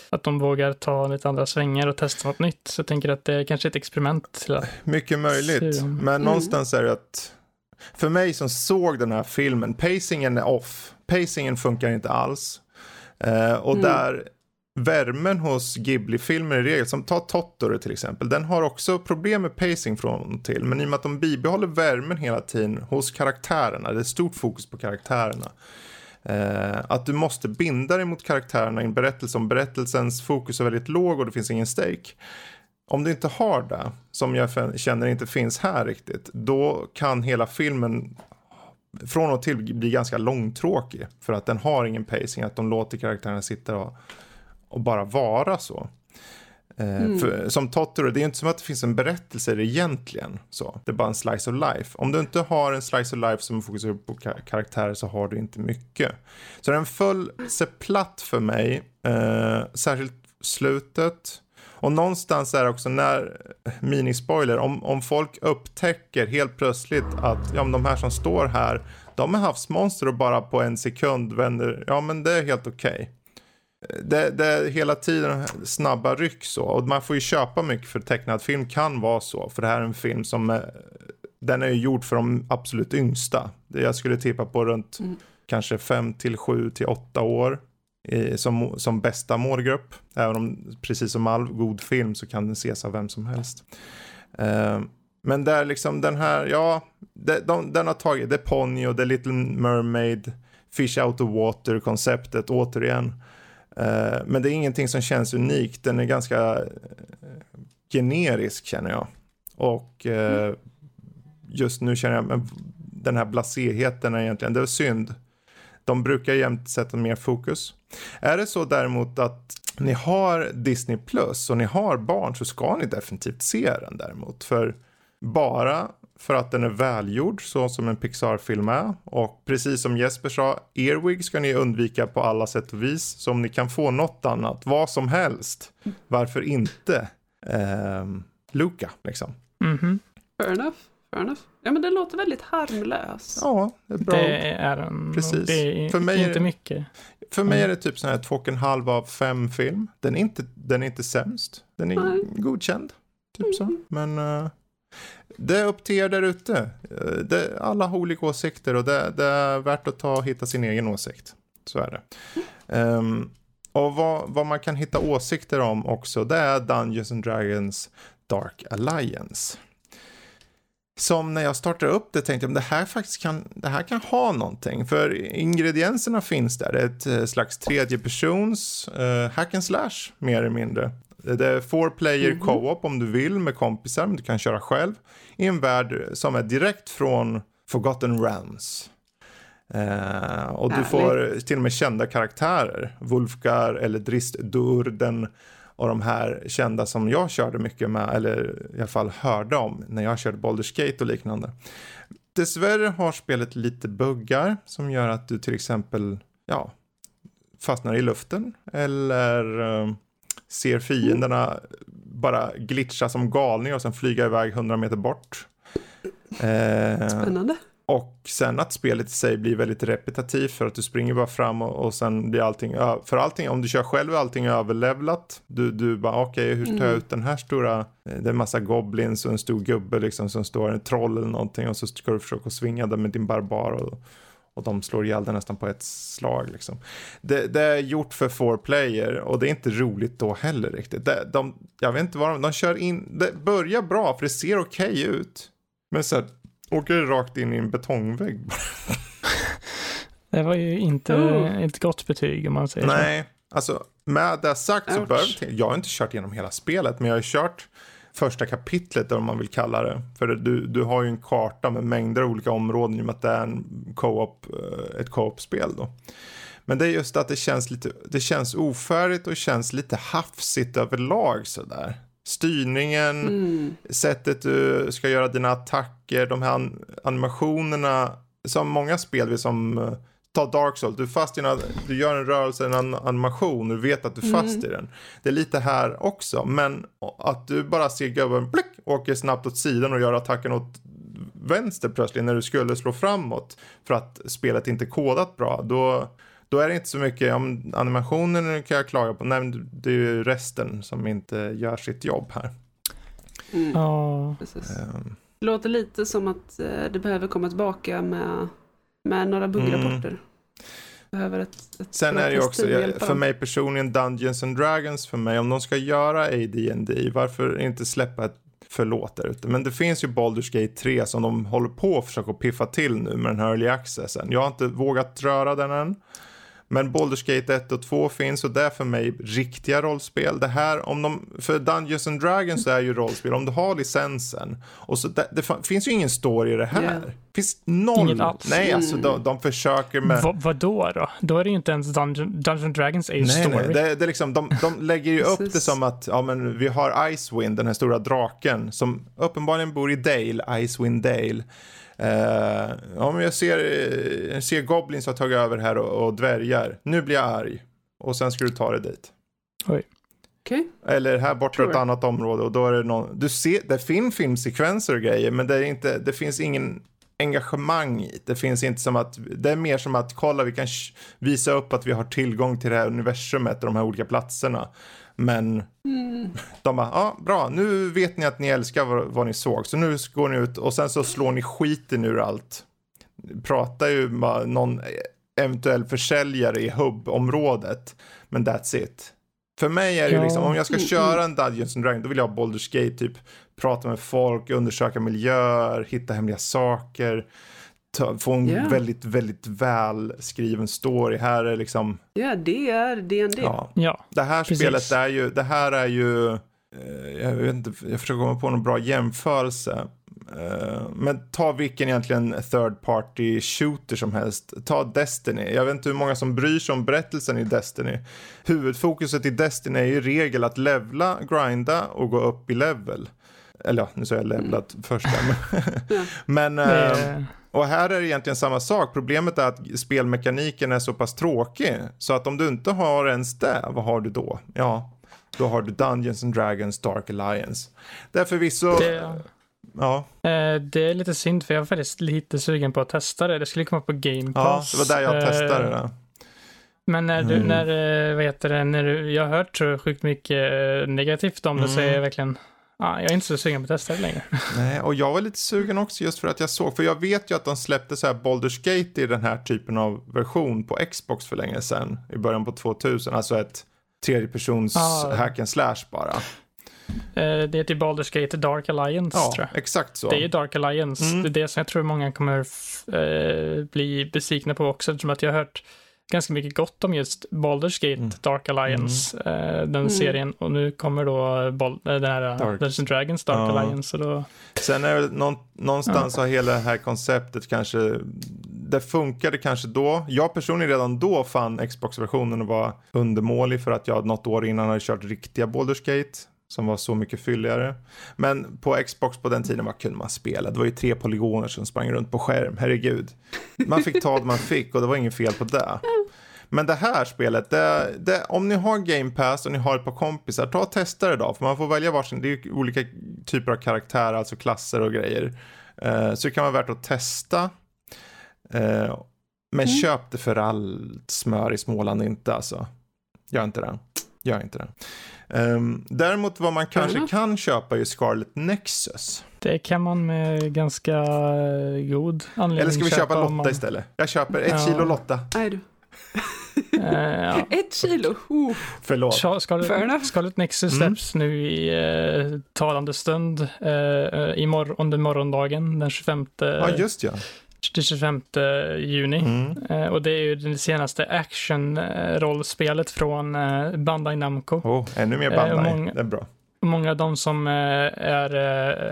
Att de vågar ta lite andra svängar och testa något nytt. Så jag tänker att det är kanske ett experiment till att, Mycket möjligt. Men Mm. någonstans är det att för mig som såg den här filmen, pacingen är off. Pacingen funkar inte alls. Eh, och Mm. där värmen hos Ghibli-filmer i regel, som ta Totoro till exempel, den har också problem med pacing från och till. Men i och med att de bibehåller värmen hela tiden hos karaktärerna, det är stort fokus på karaktärerna. Eh, att du måste binda dig mot karaktärerna i en berättelse om berättelsens fokus är väldigt låg och det finns ingen stake. Om du inte har det, som jag känner inte finns här riktigt, då kan hela filmen från och till bli ganska långtråkig. För att den har ingen pacing, att de låter karaktärerna sitta och, och bara vara så. Eh, för, som Totoro, det är inte som att det finns en berättelse det egentligen. Så. Det är bara en slice of life. Om du inte har en slice of life som fokuserar på ka- karaktärer så har du inte mycket. Så den föll sig platt för mig, eh, särskilt slutet. Och någonstans är det också när, minispoiler, om, om folk upptäcker helt plötsligt att ja, men de här som står här, de är havsmonster och bara på en sekund vänder, ja men det är helt okej. Det, det är hela tiden snabba ryck så. Och man får ju köpa mycket för tecknad film kan vara så. För det här är en film som är, den är ju gjord för de absolut yngsta. Jag skulle tippa på runt Mm. kanske 5 till 7 till 8 år. Som, som bästa målgrupp. Även om precis som all god film så kan den ses av vem som helst. Eh, men där liksom den här, ja, det, de, den har tagit, är Ponyo, är Little Mermaid, Fish Out of Water konceptet återigen. Eh, men det är ingenting som känns unikt. Den är ganska eh, generisk känner jag. Och eh, just nu känner jag men den här blaserheten är egentligen, det är synd. De brukar jämt sätta mer fokus. Är det så däremot att ni har Disney Plus och ni har barn så ska ni definitivt se den däremot. För bara för att den är välgjord så som en Pixar-film är. Och precis som Jesper sa, Earwig ska ni undvika på alla sätt och vis. Så om ni kan få något annat, vad som helst, varför inte eh, Luca liksom. Mm -hmm. Fair enough. Fair enough. Ja men det låter väldigt harmlös. Ja, det är bra. Det är den. Precis. Det är för mig inte är, mycket. För mig är det typ så här två och en halv av fem film. Den är inte, den är inte sämst. Den är Nej. godkänd. Typ så. Mm. Men uh, det är upp till er där ute. Uh, alla har olika åsikter och det, det, är värt att ta och hitta sin egen åsikt. Så är det. Um, och vad, vad, man kan hitta åsikter om också, det är Dungeons and Dragons Dark Alliance. Som när jag startade upp det tänkte jag, det här faktiskt kan, det här kan ha någonting. För ingredienserna finns där. Det är ett eh, slags tredjepersons uh, hack and slash, mer eller mindre. Det är four player mm -hmm. co-op om du vill med kompisar, men du kan köra själv. I en värld som är direkt från Forgotten Realms. Uh, och du får till och med kända karaktärer. Wulfgar eller Drist Durden och de här kända som jag körde mycket med, eller i alla fall hörde om när jag körde Baldur's Gate och liknande. Dessvärre har spelet lite buggar som gör att du till exempel, ja, fastnar i luften eller eh, ser fienderna bara glitcha som galningar och sen flyga iväg 100 meter bort. Uh, Spännande. Och sen att spelet i sig blir väldigt repetitivt för att du springer bara fram och, och sen blir allting, för allting, om du kör själv är allting överlevlat. Du, du bara okej, okay, hur tar jag mm. ut den här stora, eh, det är en massa goblins och en stor gubbe liksom som står, en troll eller någonting och så ska du försöka svinga den med din barbar och, och de slår ihjäl den nästan på ett slag liksom. Det, det, är gjort för four player och det är inte roligt då heller riktigt. Det, de, jag vet inte vad de, de kör in, det börjar bra för det ser okej okay ut. Men så åker rakt in i en betongvägg. det var ju inte oh. ett gott betyg om man säger Nej, så. Nej, alltså med det sagt så bör jag har inte kört igenom hela spelet, men jag har kört första kapitlet, om man vill kalla det. För du, du har ju en karta med mängder av olika områden i och med att det är en co-op, eh, ett co-op-spel då. Men det är just att det känns lite, det känns ofärdigt och känns lite hafsigt överlag sådär. Styrningen, mm. sättet du ska göra dina attacker, de här animationerna som många spel som uh, ta Dark Souls, du, fast i en, du gör en rörelse, en animation, du vet att du är fast mm. i den. Det är lite här också, men att du bara ser gubben blick, åker snabbt åt sidan och gör attacken åt vänster plötsligt när du skulle slå framåt för att spelet inte kodat bra, då då är det inte så mycket, om animationen kan jag klaga på, nej det är ju resten som inte gör sitt jobb här. Mm. Oh. Um. Det låter lite som att eh, det behöver komma tillbaka med, med några buggrapporter. Mm. Behöver ett, ett Sen är det ju också, jag, för mig personligen, Dungeons and Dragons för mig, om de ska göra AD&D varför inte släppa ett förlåt där ute. Men det finns ju Baldur's Gate 3 som de håller på att försöka piffa till nu med den här early accessen. Jag har inte vågat röra den än. Men Baldur's Gate 1 och 2 finns och det är för mig riktiga rollspel. Det här, om de, för Dungeons and Dragons är ju rollspel, om du har licensen. Och så det, det finns ju ingen story i det här. Yeah. Finns noll. Inget alls. Nej, alltså de, de försöker med... Va, vadå då? Då är det ju inte ens Dungeon, Dungeon Dragons är ju nej, story. Nej, det, det är liksom, de, de lägger ju upp det som att, ja men vi har Icewind, den här stora draken, som uppenbarligen bor i Dale, Icewind Dale. Uh, ja, men jag ser, jag ser Goblins har tagit över här och, och, dvärgar. Nu blir jag arg. Och sen ska du ta det dit. Oj. Okay. Eller här borta ett annat område och då är det någon, du ser, det finns filmsekvenser och grejer men det, är inte, det finns ingen engagemang i det. finns inte som att, det är mer som att kolla vi kan visa upp att vi har tillgång till det här universumet och de här olika platserna. Men mm. de bara, ja bra, nu vet ni att ni älskar vad, vad, ni såg, så nu går ni ut och sen så slår ni skiten ur allt. Pratar ju med någon eventuell försäljare i hubbområdet, men that's it. För mig är det ja. liksom, om jag ska mm, köra mm. en Dungeons and Dragons, då vill jag ha Baldur's Gate, typ prata med folk, undersöka miljöer, hitta hemliga saker få en yeah. väldigt, väldigt välskriven story. Här är liksom... Ja, det är D&D. Ja. ja, det här precis. spelet är ju, det här är ju, eh, jag vet inte, jag försöker komma på någon bra jämförelse. Eh, men ta vilken egentligen third party shooter som helst. Ta Destiny. Jag vet inte hur många som bryr sig om berättelsen i Destiny. Huvudfokuset i Destiny är ju i regel att levla, grinda och gå upp i level. Eller ja, nu sa jag levlat mm. först där. Ja. Men, eh, och här är det egentligen samma sak. Problemet är att spelmekaniken är så pass tråkig. Så att om du inte har ens det, vad har du då? Ja, då har du Dungeons and Dragons Dark Alliance. Det är förvisso... Det, Ja. eh, det är lite synd för jag var faktiskt lite sugen på att testa det. Det skulle komma på Game Ja, Pass. det var där jag Eh, testade det. Men när du, Mm. när, eh, vad heter det, när du, jag har hört så sjukt mycket eh, negativt om det så är Mm. jag verkligen, ja, jag är inte så sugen på att testa det längre. Nej, och jag var lite sugen också just för att jag såg, för jag vet ju att de släppte så här Baldur's Gate i den här typen av version på Xbox för länge sedan, i början på 2000, alltså ett tredjepersons Ah. hack and slash bara. Eh, Det är till Baldur's Gate Dark Alliance Ja, tror jag. exakt så. Det är ju Dark Alliance. Mm. Det är det som jag tror många kommer eh, bli besvikna på också eftersom att jag har hört ganska mycket gott om just Baldur's Gate Mm. Dark Alliance, eh, den Mm. serien. Och nu kommer då Bal- eh, den här Dark. Dungeons and Dragons Dark Ja. Alliance. Och då, Sen är det någon, någonstans har hela det här konceptet kanske, det funkade kanske då. Jag personligen redan då fann Xbox-versionen vara undermålig för att jag något år innan hade kört riktiga Baldur's Gate. Som var så mycket fylligare. Men på Xbox på den tiden, vad kunde man spela? Det var ju tre polygoner som sprang runt på skärm, herregud. Man fick ta det man fick och det var inget fel på det. Men det här spelet, det, det, om ni har Game Pass och ni har ett par kompisar, ta och testa det då. För man får välja varsin, det är olika typer av karaktärer, alltså klasser och grejer. Eh, så det kan vara värt att testa. Eh, men Mm. köp det för allt smör i Småland inte alltså. Gör inte det. Gör inte det. Ehm, däremot vad man kanske enough. kan köpa är Scarlet Nexus. det kan man med ganska eh, god anledning Eller ska vi köpa om Lotta man- istället? Jag köper ett Ja. kilo Lotta. Nej du. Eh, ja. Ett kilo. Uh. Förlåt. Fair Scarlet. Scarlet Nexus Mm. släpps nu i eh, talande stund eh, eh, imorgon, under morgondagen den 25, Ja, just ja. till 25 juni. Mm. Eh, och det är ju det senaste action-rollspelet från eh, Bandai Namco. Oh, ännu mer Eh, Bandai. många- Det är bra. Många av de som, eh, är,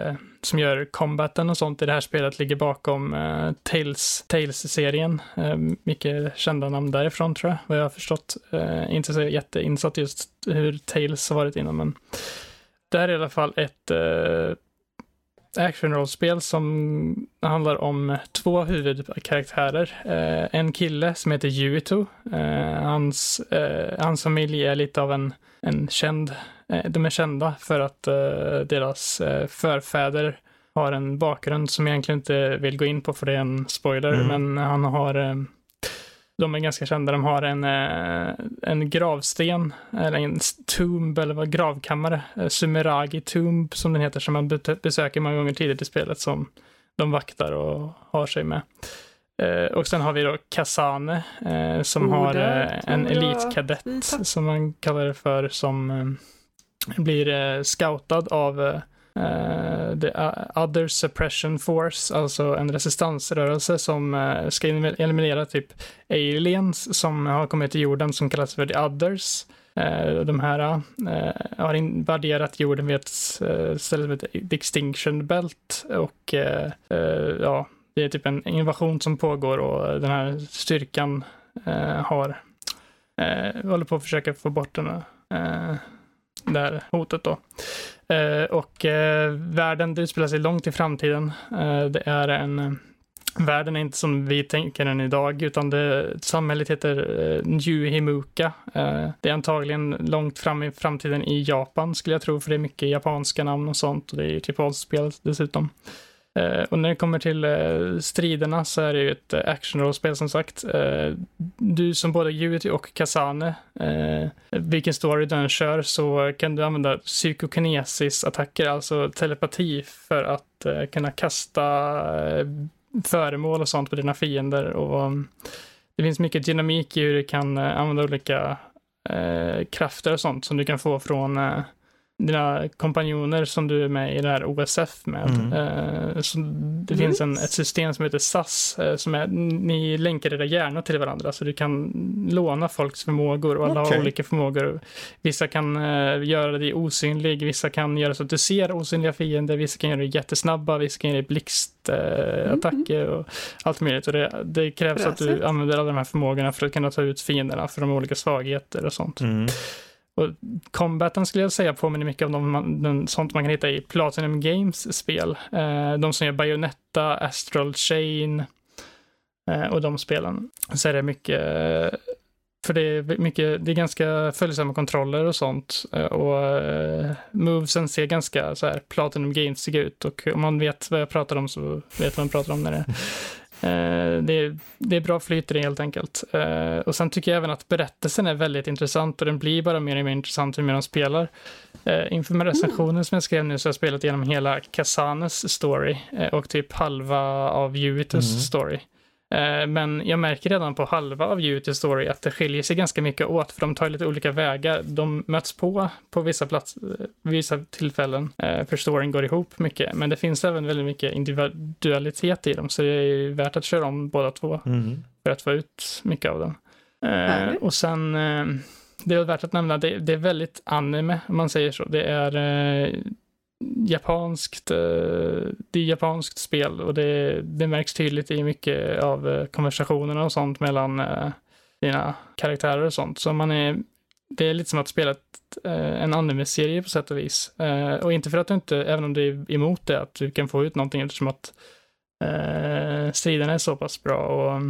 eh, som gör combaten och sånt i det här spelet ligger bakom eh, Tales, Tales-serien. Eh, mycket kända namn därifrån tror jag, vad jag har förstått. Eh, inte så jätteinsatt just hur Tales har varit innan, men det här är i alla fall ett eh, actionrollspel som handlar om två huvudkaraktärer. Eh, en kille som heter Yuito. Eh, hans, eh, hans familj är lite av en, en känd, de är kända för att eh, deras eh, förfäder har en bakgrund som jag egentligen inte vill gå in på för det är en spoiler, Mm. men han har eh, de är ganska kända. De har en, eh, en gravsten, eller en tomb, eller vad, gravkammare. eh, Sumeragi tomb, som den heter, som man be- besöker många gånger tidigt i spelet, som de vaktar och har sig med. Eh, och sen har vi då Kasane, eh, som Oh, har eh, en elitkadett, tapp- som man kallar det för, som eh, blir eh, scoutad av eh, The uh, Other Suppression Force, alltså en resistansrörelse som eh, ska eliminera typ aliens som har kommit till jorden som kallas för The Others. Eh, de här eh, har invaderat jorden vid ett eh, ställe som heter Extinction Belt och eh, eh, ja, det är typ en invasion som pågår och den här styrkan eh, har eh, håller på att försöka få bort den här, eh, det här hotet då. Eh, och eh, världen det utspelar sig långt i framtiden. Eh, det är en eh, Världen är inte som vi tänker den idag, utan det, samhället heter eh, New Himuka. Eh, det är antagligen långt fram i framtiden i Japan, skulle jag tro, för det är mycket japanska namn och sånt, och det är ju typ ett japanskt spel dessutom. Eh, och när det kommer till eh, striderna så är det ju ett eh, actionrollspel som sagt. Du som både Yuti och Kasane, vilken story du än kör så kan du använda psykokinesis-attacker, alltså telepati, för att kunna kasta föremål och sånt på dina fiender. Och um, det finns mycket dynamik i hur du kan använda olika krafter och sånt som du kan få från dina kompanjoner som du är med i det här OSF med. Mm. Eh, så det finns en, ett system som heter SAS, eh, som är, ni länkar era hjärnor till varandra, så du kan låna folks förmågor och alla Okej. har olika förmågor. Vissa kan eh, göra dig osynlig, vissa kan göra så att du ser osynliga fiender, vissa kan göra dig jättesnabba, vissa kan göra dig blixtattacker attacker och allt möjligt. Och det, det krävs att du använder alla de här förmågorna för att kunna ta ut fienderna för de olika svagheter och sånt. Mm. Och combaten skulle jag säga påminner mycket om de, de, sånt man kan hitta i Platinum Games spel. Eh, de som gör Bayonetta, Astral Chain eh, och de spelen. Så är det mycket för det är mycket, det är ganska följsamma kontroller och sånt. Eh, och eh, movesen ser ganska så här Platinum Games ut. Och om man vet vad jag pratar om så vet man vad jag pratar om när det är. det, är, det är bra flyt i det helt enkelt. Uh, och sen tycker jag även att berättelsen är väldigt intressant och den blir bara mer och mer intressant ju mer de spelar. Uh, inför med recensionen mm. som jag skrev nu så har jag spelat igenom hela Kasanes story och typ halva av Juvitus mm. story. Eh, men jag märker redan på halva av Unity Story att det skiljer sig ganska mycket åt, för de tar lite olika vägar. De möts på på vissa, plats, eh, vissa tillfällen, eh, för storyn går ihop mycket. Men det finns även väldigt mycket individualitet i dem, så det är värt att köra om båda två mm. för att få ut mycket av dem. Mm. Och sen, det är värt att nämna, det, det är väldigt anime, om man säger så. Det är japanskt, eh, det är japanskt spel och det, det märks tydligt i mycket av eh, konversationerna och sånt mellan eh, dina karaktärer och sånt. Så man är, det är lite som att spela ett, en anime-serie på sätt och vis. Och inte för att du inte, även om du är emot det, att du kan få ut någonting eftersom att striderna är så pass bra och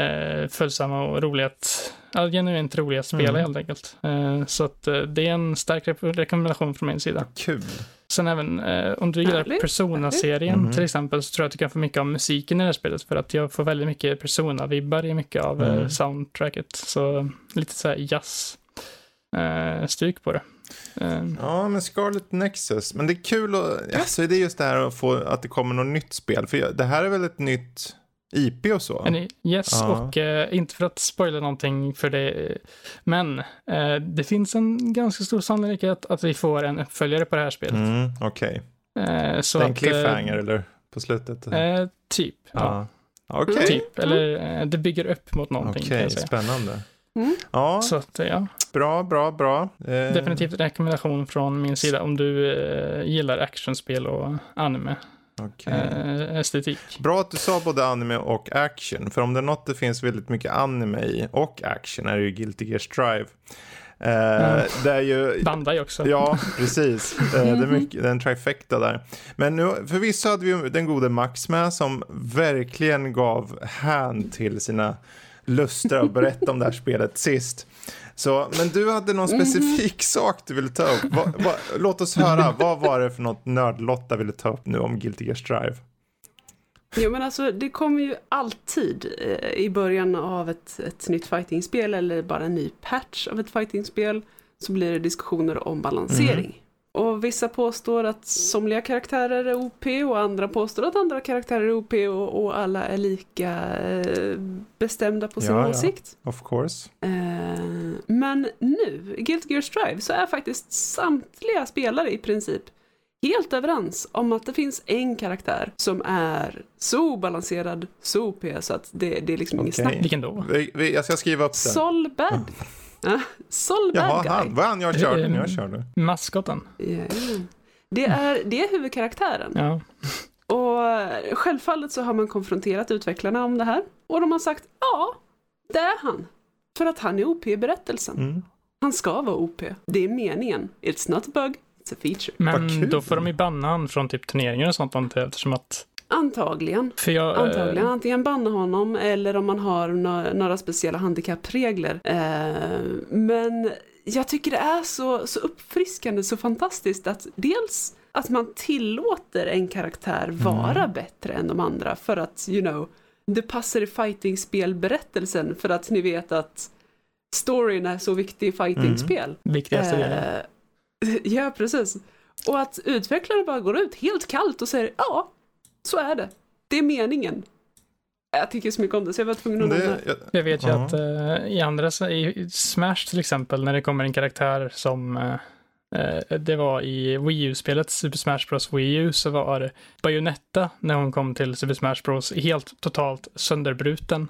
eh, följsamma och roliga att, ja, genuint roliga att spela mm. helt enkelt. Eh, så att eh, det är en stark rekommendation från min sida. Kul. Sen även eh, om du gillar Persona-serien mm. till exempel så tror jag att du kan få mycket av musiken i det här spelet för att jag får väldigt mycket Persona-vibbar i mycket av eh, mm. soundtracket. Så lite så här jazz eh, stryk på det. Ja, men Scarlet Nexus. Men det är kul att, alltså det är just det här att få, att det kommer något nytt spel. För det här är väl ett nytt IP och så? Yes, ja. och uh, inte för att spoila någonting för det, men uh, det finns en ganska stor sannolikhet att vi får en uppföljare på det här spelet. Mm, Okej. Okay. Så det är en cliffhanger eller på slutet? typ, ja. ja. Okay. Typ, eller det bygger upp mot någonting. Okej, okay, spännande. Mm. Ja. Så att, ja. Bra, bra, bra. Definitivt rekommendation från min sida om du gillar actionspel och anime. Okay. Eh, estetik. Bra att du sa både anime och action. För om det är något det finns väldigt mycket anime i och action är det ju Guilty Gear Strive. Mm. Det är ju... Bandai också. Ja, precis. Eh, det är mycket, det är en trifecta där. Men nu, förvisso hade vi den gode Max med som verkligen gav hän till sina lustar att berätta om det här spelet sist. Så, men du hade någon mhm. specifik sak du ville ta upp. Va, va, låt oss höra, vad var det för något nördlotta ville ta upp nu om Guilty Gear Strive? Jo men alltså det kommer ju alltid eh, i början av ett, ett nytt fightingspel eller bara en ny patch av ett fightingspel så blir det diskussioner om balansering. Mm. Och vissa påstår att somliga karaktärer är OP och andra påstår att andra karaktärer är OP och, och alla är lika eh, bestämda på sin ja, åsikt. Ja, of course. Eh, men nu, i Guild Gear Strive, så är faktiskt samtliga spelare i princip helt överens om att det finns en karaktär som är så balanserad, så OP, så att det, det är liksom okay. inget snack. Vilken då? Vi, vi, jag ska skriva upp den. Sol Sol Bad Jaha, Guy. Han, vad han jag körde jag körde? Maskoten. Yeah. Det, är, det är huvudkaraktären. Ja. Och självfallet så har man konfronterat utvecklarna om det här. Och de har sagt ja, det är han. För att han är OP i berättelsen. Mm. Han ska vara OP. Det är meningen. It's not a bug, it's a feature. Men då får de ju banna han från typ turneringar och sånt antar eftersom att Antagligen. För jag, Antagligen. Antingen banna honom eller om man har no några speciella handikappregler. Eh, men jag tycker det är så, så uppfriskande, så fantastiskt att dels att man tillåter en karaktär vara mm. bättre än de andra för att, you know, det passar i fightingspelberättelsen för att ni vet att storyn är så viktig i fightingspel. Mm. Viktigaste delen. Eh, ja, precis. Och att utvecklare bara går ut helt kallt och säger ja, så är det. Det är meningen. Jag tycker så mycket om det så jag var tvungen att nämna det. Jag, jag vet ju uh -huh. att uh, i andra, i Smash till exempel, när det kommer en karaktär som uh, Eh, det var i Wii U-spelet Super Smash Bros Wii U så var Bayonetta när hon kom till Super Smash Bros helt totalt sönderbruten.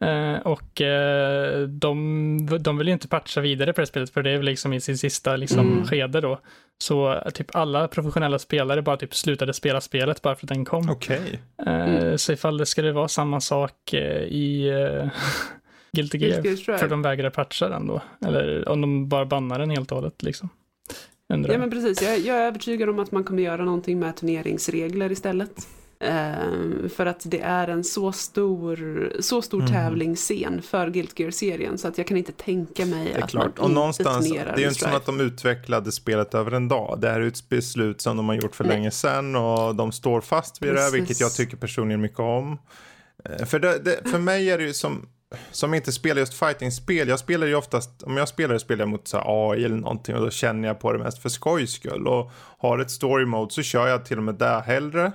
Eh, och eh, de, de vill ju inte patcha vidare på det spelet för det är liksom i sin sista liksom, mm. skede då. Så typ alla professionella spelare bara typ slutade spela spelet bara för att den kom. Okej. Okay. Mm. Så ifall det skulle vara samma sak i Guilty Gear. För de vägrar patcha den då. Eller om de bara bannar den helt och hållet liksom. Undrar. Ja men precis, jag, jag är övertygad om att man kommer göra någonting med turneringsregler istället. Eh, för att det är en så stor, så stor Mm. tävlingsscen för Guilt Gear-serien så att jag kan inte tänka mig Det att klart. man Och inte någonstans, det är ju inte som att de utvecklade spelet över en dag. Det här är ett beslut som de har gjort för Nej. länge sedan och de står fast vid det, Precis. vilket jag tycker personligen mycket om. Eh, För, det, det, för mig är det ju som, som inte spelar just fighting-spel, jag spelar ju oftast, om jag spelar spelar jag mot så AI eller någonting och då känner jag på det mest för skojs skull. Och har ett story mode så kör jag till och med det hellre.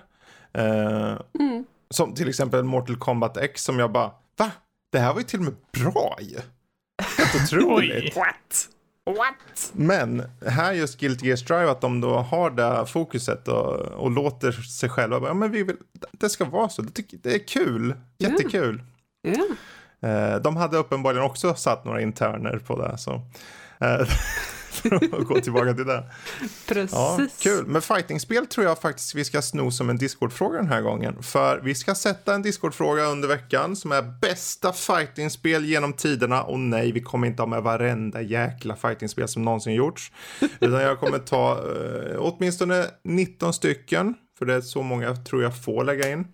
Eh, Mm. som till exempel Mortal Kombat X som jag bara, va? Det här var ju till och med bra ju. Helt otroligt. What? What? Men här just Guilty Gear Strive att de då har det fokuset och, och låter sig själva bara, ja men vi vill, det ska vara så, det, det är kul, jättekul. Ja. Eh, de hade uppenbarligen också satt några interner på det så. Eh, för att gå tillbaka till det. Precis. Ja, kul. Men fightingspel tror jag faktiskt vi ska sno som en Discord-fråga den här gången. För vi ska sätta en Discord-fråga under veckan som är bästa fightingspel genom tiderna. Och nej, vi kommer inte ha med varenda jäkla fightingspel som någonsin gjorts. Utan jag kommer ta eh, åtminstone 19 stycken. För det är så många tror jag får lägga in.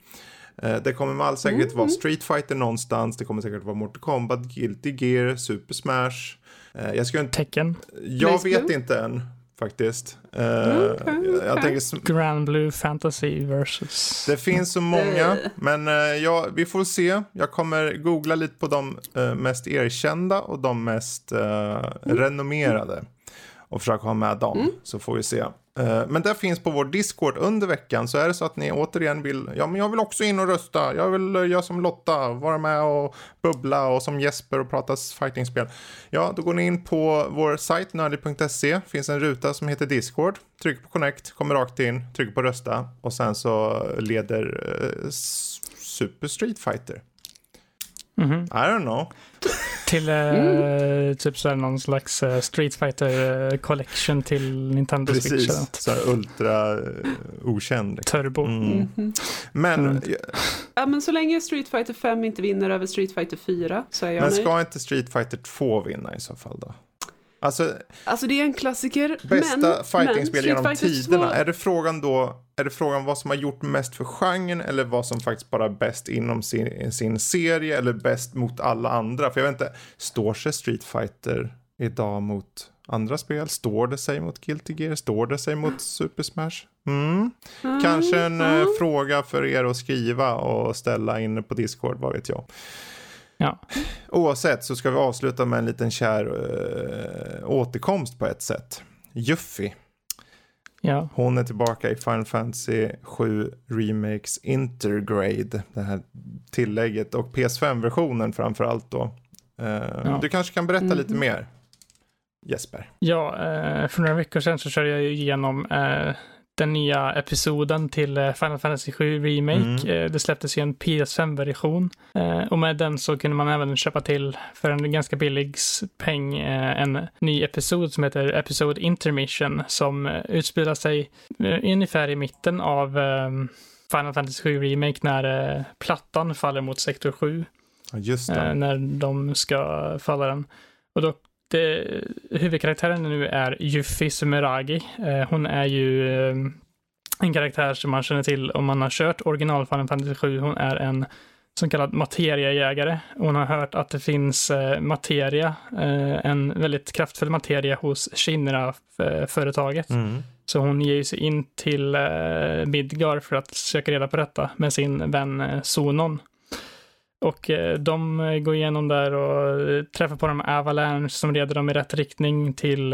Eh, Det kommer med all säkerhet vara Street Fighter någonstans. Det kommer säkert vara Mortal Kombat, Guilty Gear, Super Smash. Eh, Jag ska inte Tecken. jag Blaze vet Blue? inte än faktiskt. Eh, okej, jag- Jag okej. tänker, Grand Blue Fantasy versus... det finns så många, Eh. men eh, ja, vi får se. Jag kommer googla lite på de eh, mest erkända och de mest eh, renommerade och försöka ha med dem, så får vi se. Eh, men det finns på vår Discord under veckan, så är det så att ni återigen vill, ja men jag vill också in och rösta, jag vill eh, göra som Lotta, vara med och bubbla och som Jesper och prata fightingspel. Ja, då går ni in på vår sajt nördig.se, finns en ruta som heter Discord, trycker på connect, kommer rakt in, trycker på rösta och sen så leder eh, Super Street Fighter. Mhm. I don't know. Till eh, typ så här någon slags eh, Street Fighter eh, collection till Nintendo Switch eller Precis, så här ultra okänd. liksom. Turbo. Mm. Mhm. Men, Mm. Ja men så länge Street Fighter 5 inte vinner över Street Fighter 4 så är jag men nöjd. ska inte Street Fighter 2 vinna i så fall då? Alltså, Alltså det är en klassiker. bästa fightingspel genom Fighter tiderna. 2 Är det frågan då, är det frågan vad som har gjort mest för genren eller vad som faktiskt bara är bäst inom sin, sin serie eller bäst mot alla andra? För jag vet inte, står sig Street Fighter idag mot andra spel? Står det sig mot Guilty Gear? Står det sig mot Super Smash? Mm. Kanske en mm. fråga för er att skriva och ställa inne på Discord, vad vet jag. Ja. Oavsett så ska vi avsluta med en liten kär eh, återkomst på ett sätt. Juffy, Ja. hon är tillbaka i Final Fantasy 7 Remakes Intergrade. Det här tillägget och PS5-versionen framför allt då. Eh, Ja. Du kanske kan berätta lite Mhm. mer? Jesper. Ja, eh, för några veckor sedan så körde jag igenom den nya episoden till eh, Final Fantasy 7 Remake. Mm. Eh, det släpptes ju en PS5-version eh, och med den så kunde man även köpa till för en ganska billig peng en ny episod som heter Episode Intermission som utspelar sig ungefär i mitten av eh, Final Fantasy 7 Remake när plattan faller mot sektor 7 Ja, just det. när de ska falla den. Och då, det, huvudkaraktären nu är Yuffie Sumeragi. Eh, hon är ju eh, en karaktär som man känner till om man har kört original Final Fantasy 7. Hon är en så kallad materiajägare. Hon har hört att det finns eh, materia, en väldigt kraftfull materia hos Shinra-företaget. Mm. Så hon ger sig in till Midgar för att söka reda på detta med sin vän Sonon. Och eh, de eh, går igenom där och eh, träffar på de Avalanche som leder dem i rätt riktning till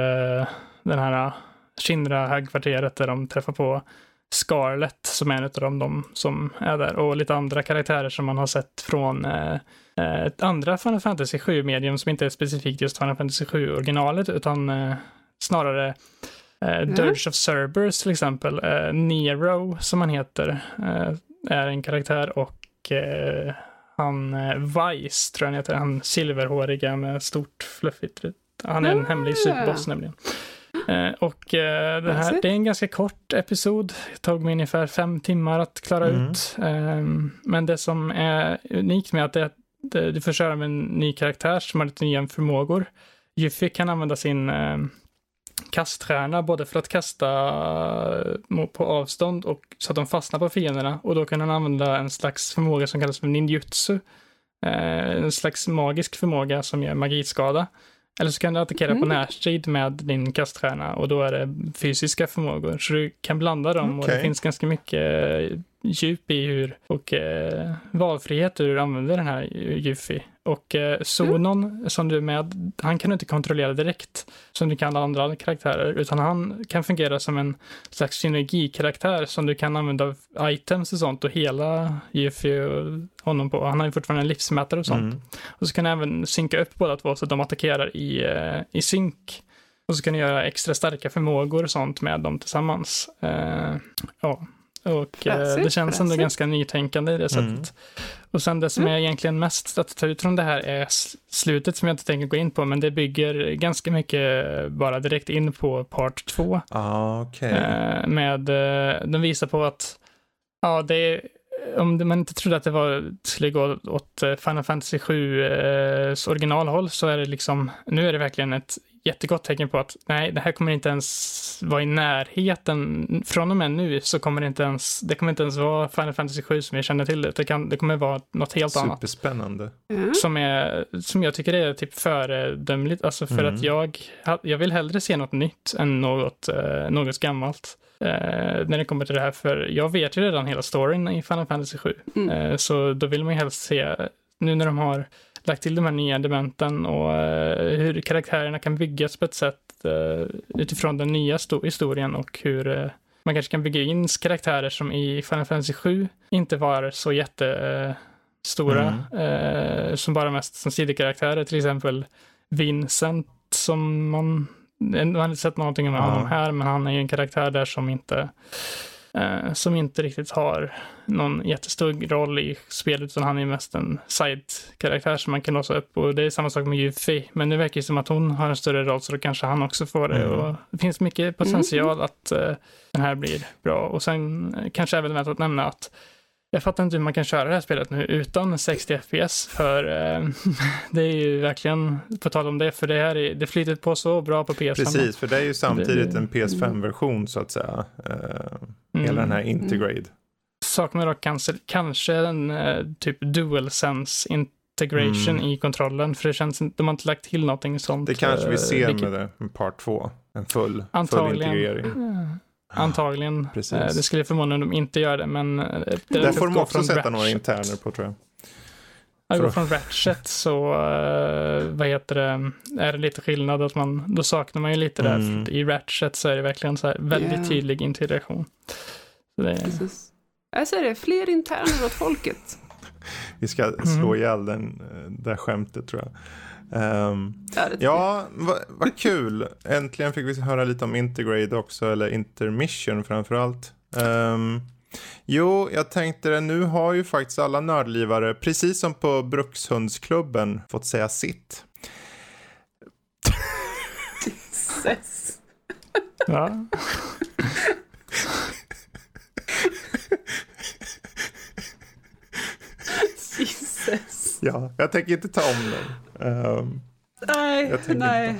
den här eh, Shinra-högkvarteret där de träffar på Scarlett som är en av dem, de som är där och lite andra karaktärer som man har sett från eh, ett andra Final Fantasy 7-medium som inte är specifikt just Final Fantasy 7-originalet utan eh, snarare Eh, Dirge of Cerberus till exempel. Eh, Nero som han heter är en karaktär och han eh, Vice tror jag han heter. Han silverhåriga med stort fluffigt. Han är en Ah. hemlig superboss nämligen. Eh, och eh, det, här, det är en ganska kort episod. Det tog mig ungefär fem timmar att klara Mm. ut. Eh, men det som är unikt med att det, du får köra med en ny karaktär som har lite nya förmågor. Yuffie kan använda sin eh, kaststjärna både för att kasta eh, på avstånd och så att de fastnar på fienderna och då kan han använda en slags förmåga som kallas för ninjutsu. Eh, en slags magisk förmåga som ger magiskada. Eller så kan du attackera mm. på närstrid med din kaststjärna och då är det fysiska förmågor. Så du kan blanda dem okay. och det finns ganska mycket djup i hur och eh, valfrihet hur du använder den här Yuffie. Och eh, Sonon mm. som du är med, han kan du inte kontrollera direkt som du kan andra karaktärer, utan han kan fungera som en slags synergikaraktär som du kan använda items och sånt och hela Yuffie och honom på. Han har ju fortfarande en livsmätare och sånt. Mm. Och så kan du även synka upp båda två så att de attackerar i, eh, i synk. Och så kan du göra extra starka förmågor och sånt med dem tillsammans. Eh, ja. Och eh, det känns ändå ganska nytänkande i det sättet. Mm. Och sen det som mm. är egentligen mest att ta ut från det här är slutet som jag inte tänker gå in på, men det bygger ganska mycket bara direkt in på part 2. Ah, okay. eh, med, eh, de visar på att, ja, det är, om man inte trodde att det var, skulle gå åt eh, Final Fantasy 7 eh, originalhåll så är det liksom, nu är det verkligen ett jättegott tecken på att nej, det här kommer inte ens vara i närheten. Från och med nu så kommer det inte ens, det kommer inte ens vara Final Fantasy 7 som jag känner till det. Det, kan, det kommer vara något helt Superspännande. annat. Superspännande. Mm. Som, är, som jag tycker är typ föredömligt, alltså för mm. att jag, jag vill hellre se något nytt än något, eh, något gammalt. Eh, när det kommer till det här, för jag vet ju redan hela storyn i Final Fantasy 7. Mm. Eh, så då vill man ju helst se, nu när de har lagt till de här nya elementen och uh, hur karaktärerna kan byggas på ett sätt uh, utifrån den nya historien och hur uh, man kanske kan bygga in karaktärer som i Final Fantasy 7 inte var så jättestora, mm. som bara mest som sidekaraktärer, till exempel Vincent som man, man har inte sett någonting om honom här, men han är ju en karaktär där som inte eh, som inte riktigt har någon jättestor roll i spelet, utan han är mest en side-karaktär som man kan låsa upp. Och det är samma sak med Yuffie, men det verkar som att hon har en större roll, så då kanske han också får det. Mm. Och det finns mycket potential mm. att eh, den här blir bra. Och sen eh, kanske även värt att nämna att jag fattar inte hur man kan köra det här spelet nu utan 60 FPS, för eh, det är ju verkligen, på tal om det, för det här är, det flyter på så bra på PS5. Precis, för det är ju samtidigt en PS5-version så att säga. Eh, mm. Hela den här Integrade. Mm. Saknar dock kanske, kanske en eh, typ DualSense integration mm. i kontrollen, för det känns de har inte lagt till någonting sånt. Det kanske vi eh, ser vilket... med det, med part 2, en full, full integrering. Mm. Antagligen. Precis. Eh, det skulle förmodligen de inte göra det, men... Eh, det Där får de också sätta Ratchet. några interner på tror jag. Det går från Ratchet så, uh, vad heter det, är det lite skillnad att man, då saknar man ju lite mm. där. I Ratchet så är det verkligen så här väldigt yeah. tydlig integration. Så det är... Precis. Jag säger det, fler interner åt folket. Vi ska slå mm. ihjäl den, det skämtet tror jag. Um, ja, vad va kul. Äntligen fick vi höra lite om Intergrade också, eller Intermission framförallt. Um, jo, jag tänkte nu har ju faktiskt alla nördlivare, precis som på Brukshundsklubben, fått säga sitt. Jesus. ja. Jesus. Ja, jag tänker inte ta om den. Um, nej, nej.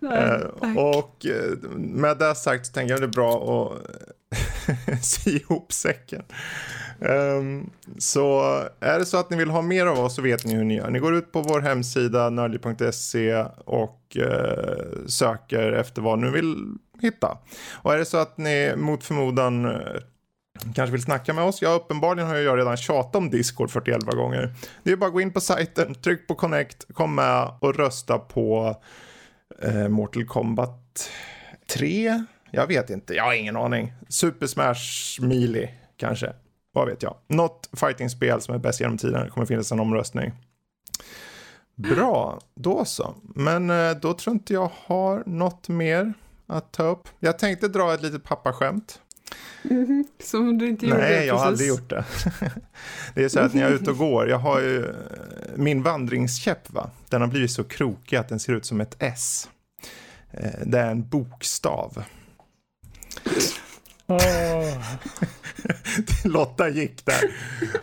nej uh, och uh, med det sagt så tänker jag det är bra att sy ihop säcken. Um, så är det så att ni vill ha mer av oss så vet ni hur ni gör. Ni går ut på vår hemsida nördliv.se och uh, söker efter vad ni vill hitta. Och är det så att ni mot förmodan kanske vill snacka med oss. Ja, uppenbarligen har jag redan tjatat om Discord 41 gånger. Det är bara att gå in på sajten, tryck på Connect, kom med och rösta på eh, Mortal Kombat 3. Jag vet inte, jag har ingen aning. Super Smash Melee kanske. Vad vet jag. Något fightingspel som är bäst genom tiden. Det kommer finnas en omröstning. Bra, då så. Men eh, då tror inte jag har något mer att ta upp. Jag tänkte dra ett litet pappaskämt. Mm, som du inte gjorde Nej, jag har aldrig gjort det. det är så att när jag är ute och går, jag har ju min vandringskäpp, va? den har blivit så krokig att den ser ut som ett S. Eh, det är en bokstav. Oh. Lotta gick där.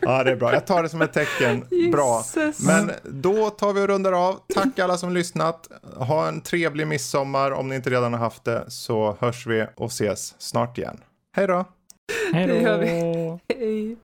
Ja, det är bra. Jag tar det som ett tecken. Bra. Men då tar vi och rundar av. Tack alla som lyssnat. Ha en trevlig midsommar om ni inte redan har haft det. Så hörs vi och ses snart igen. Hej då! Hej Det gör då. Hej.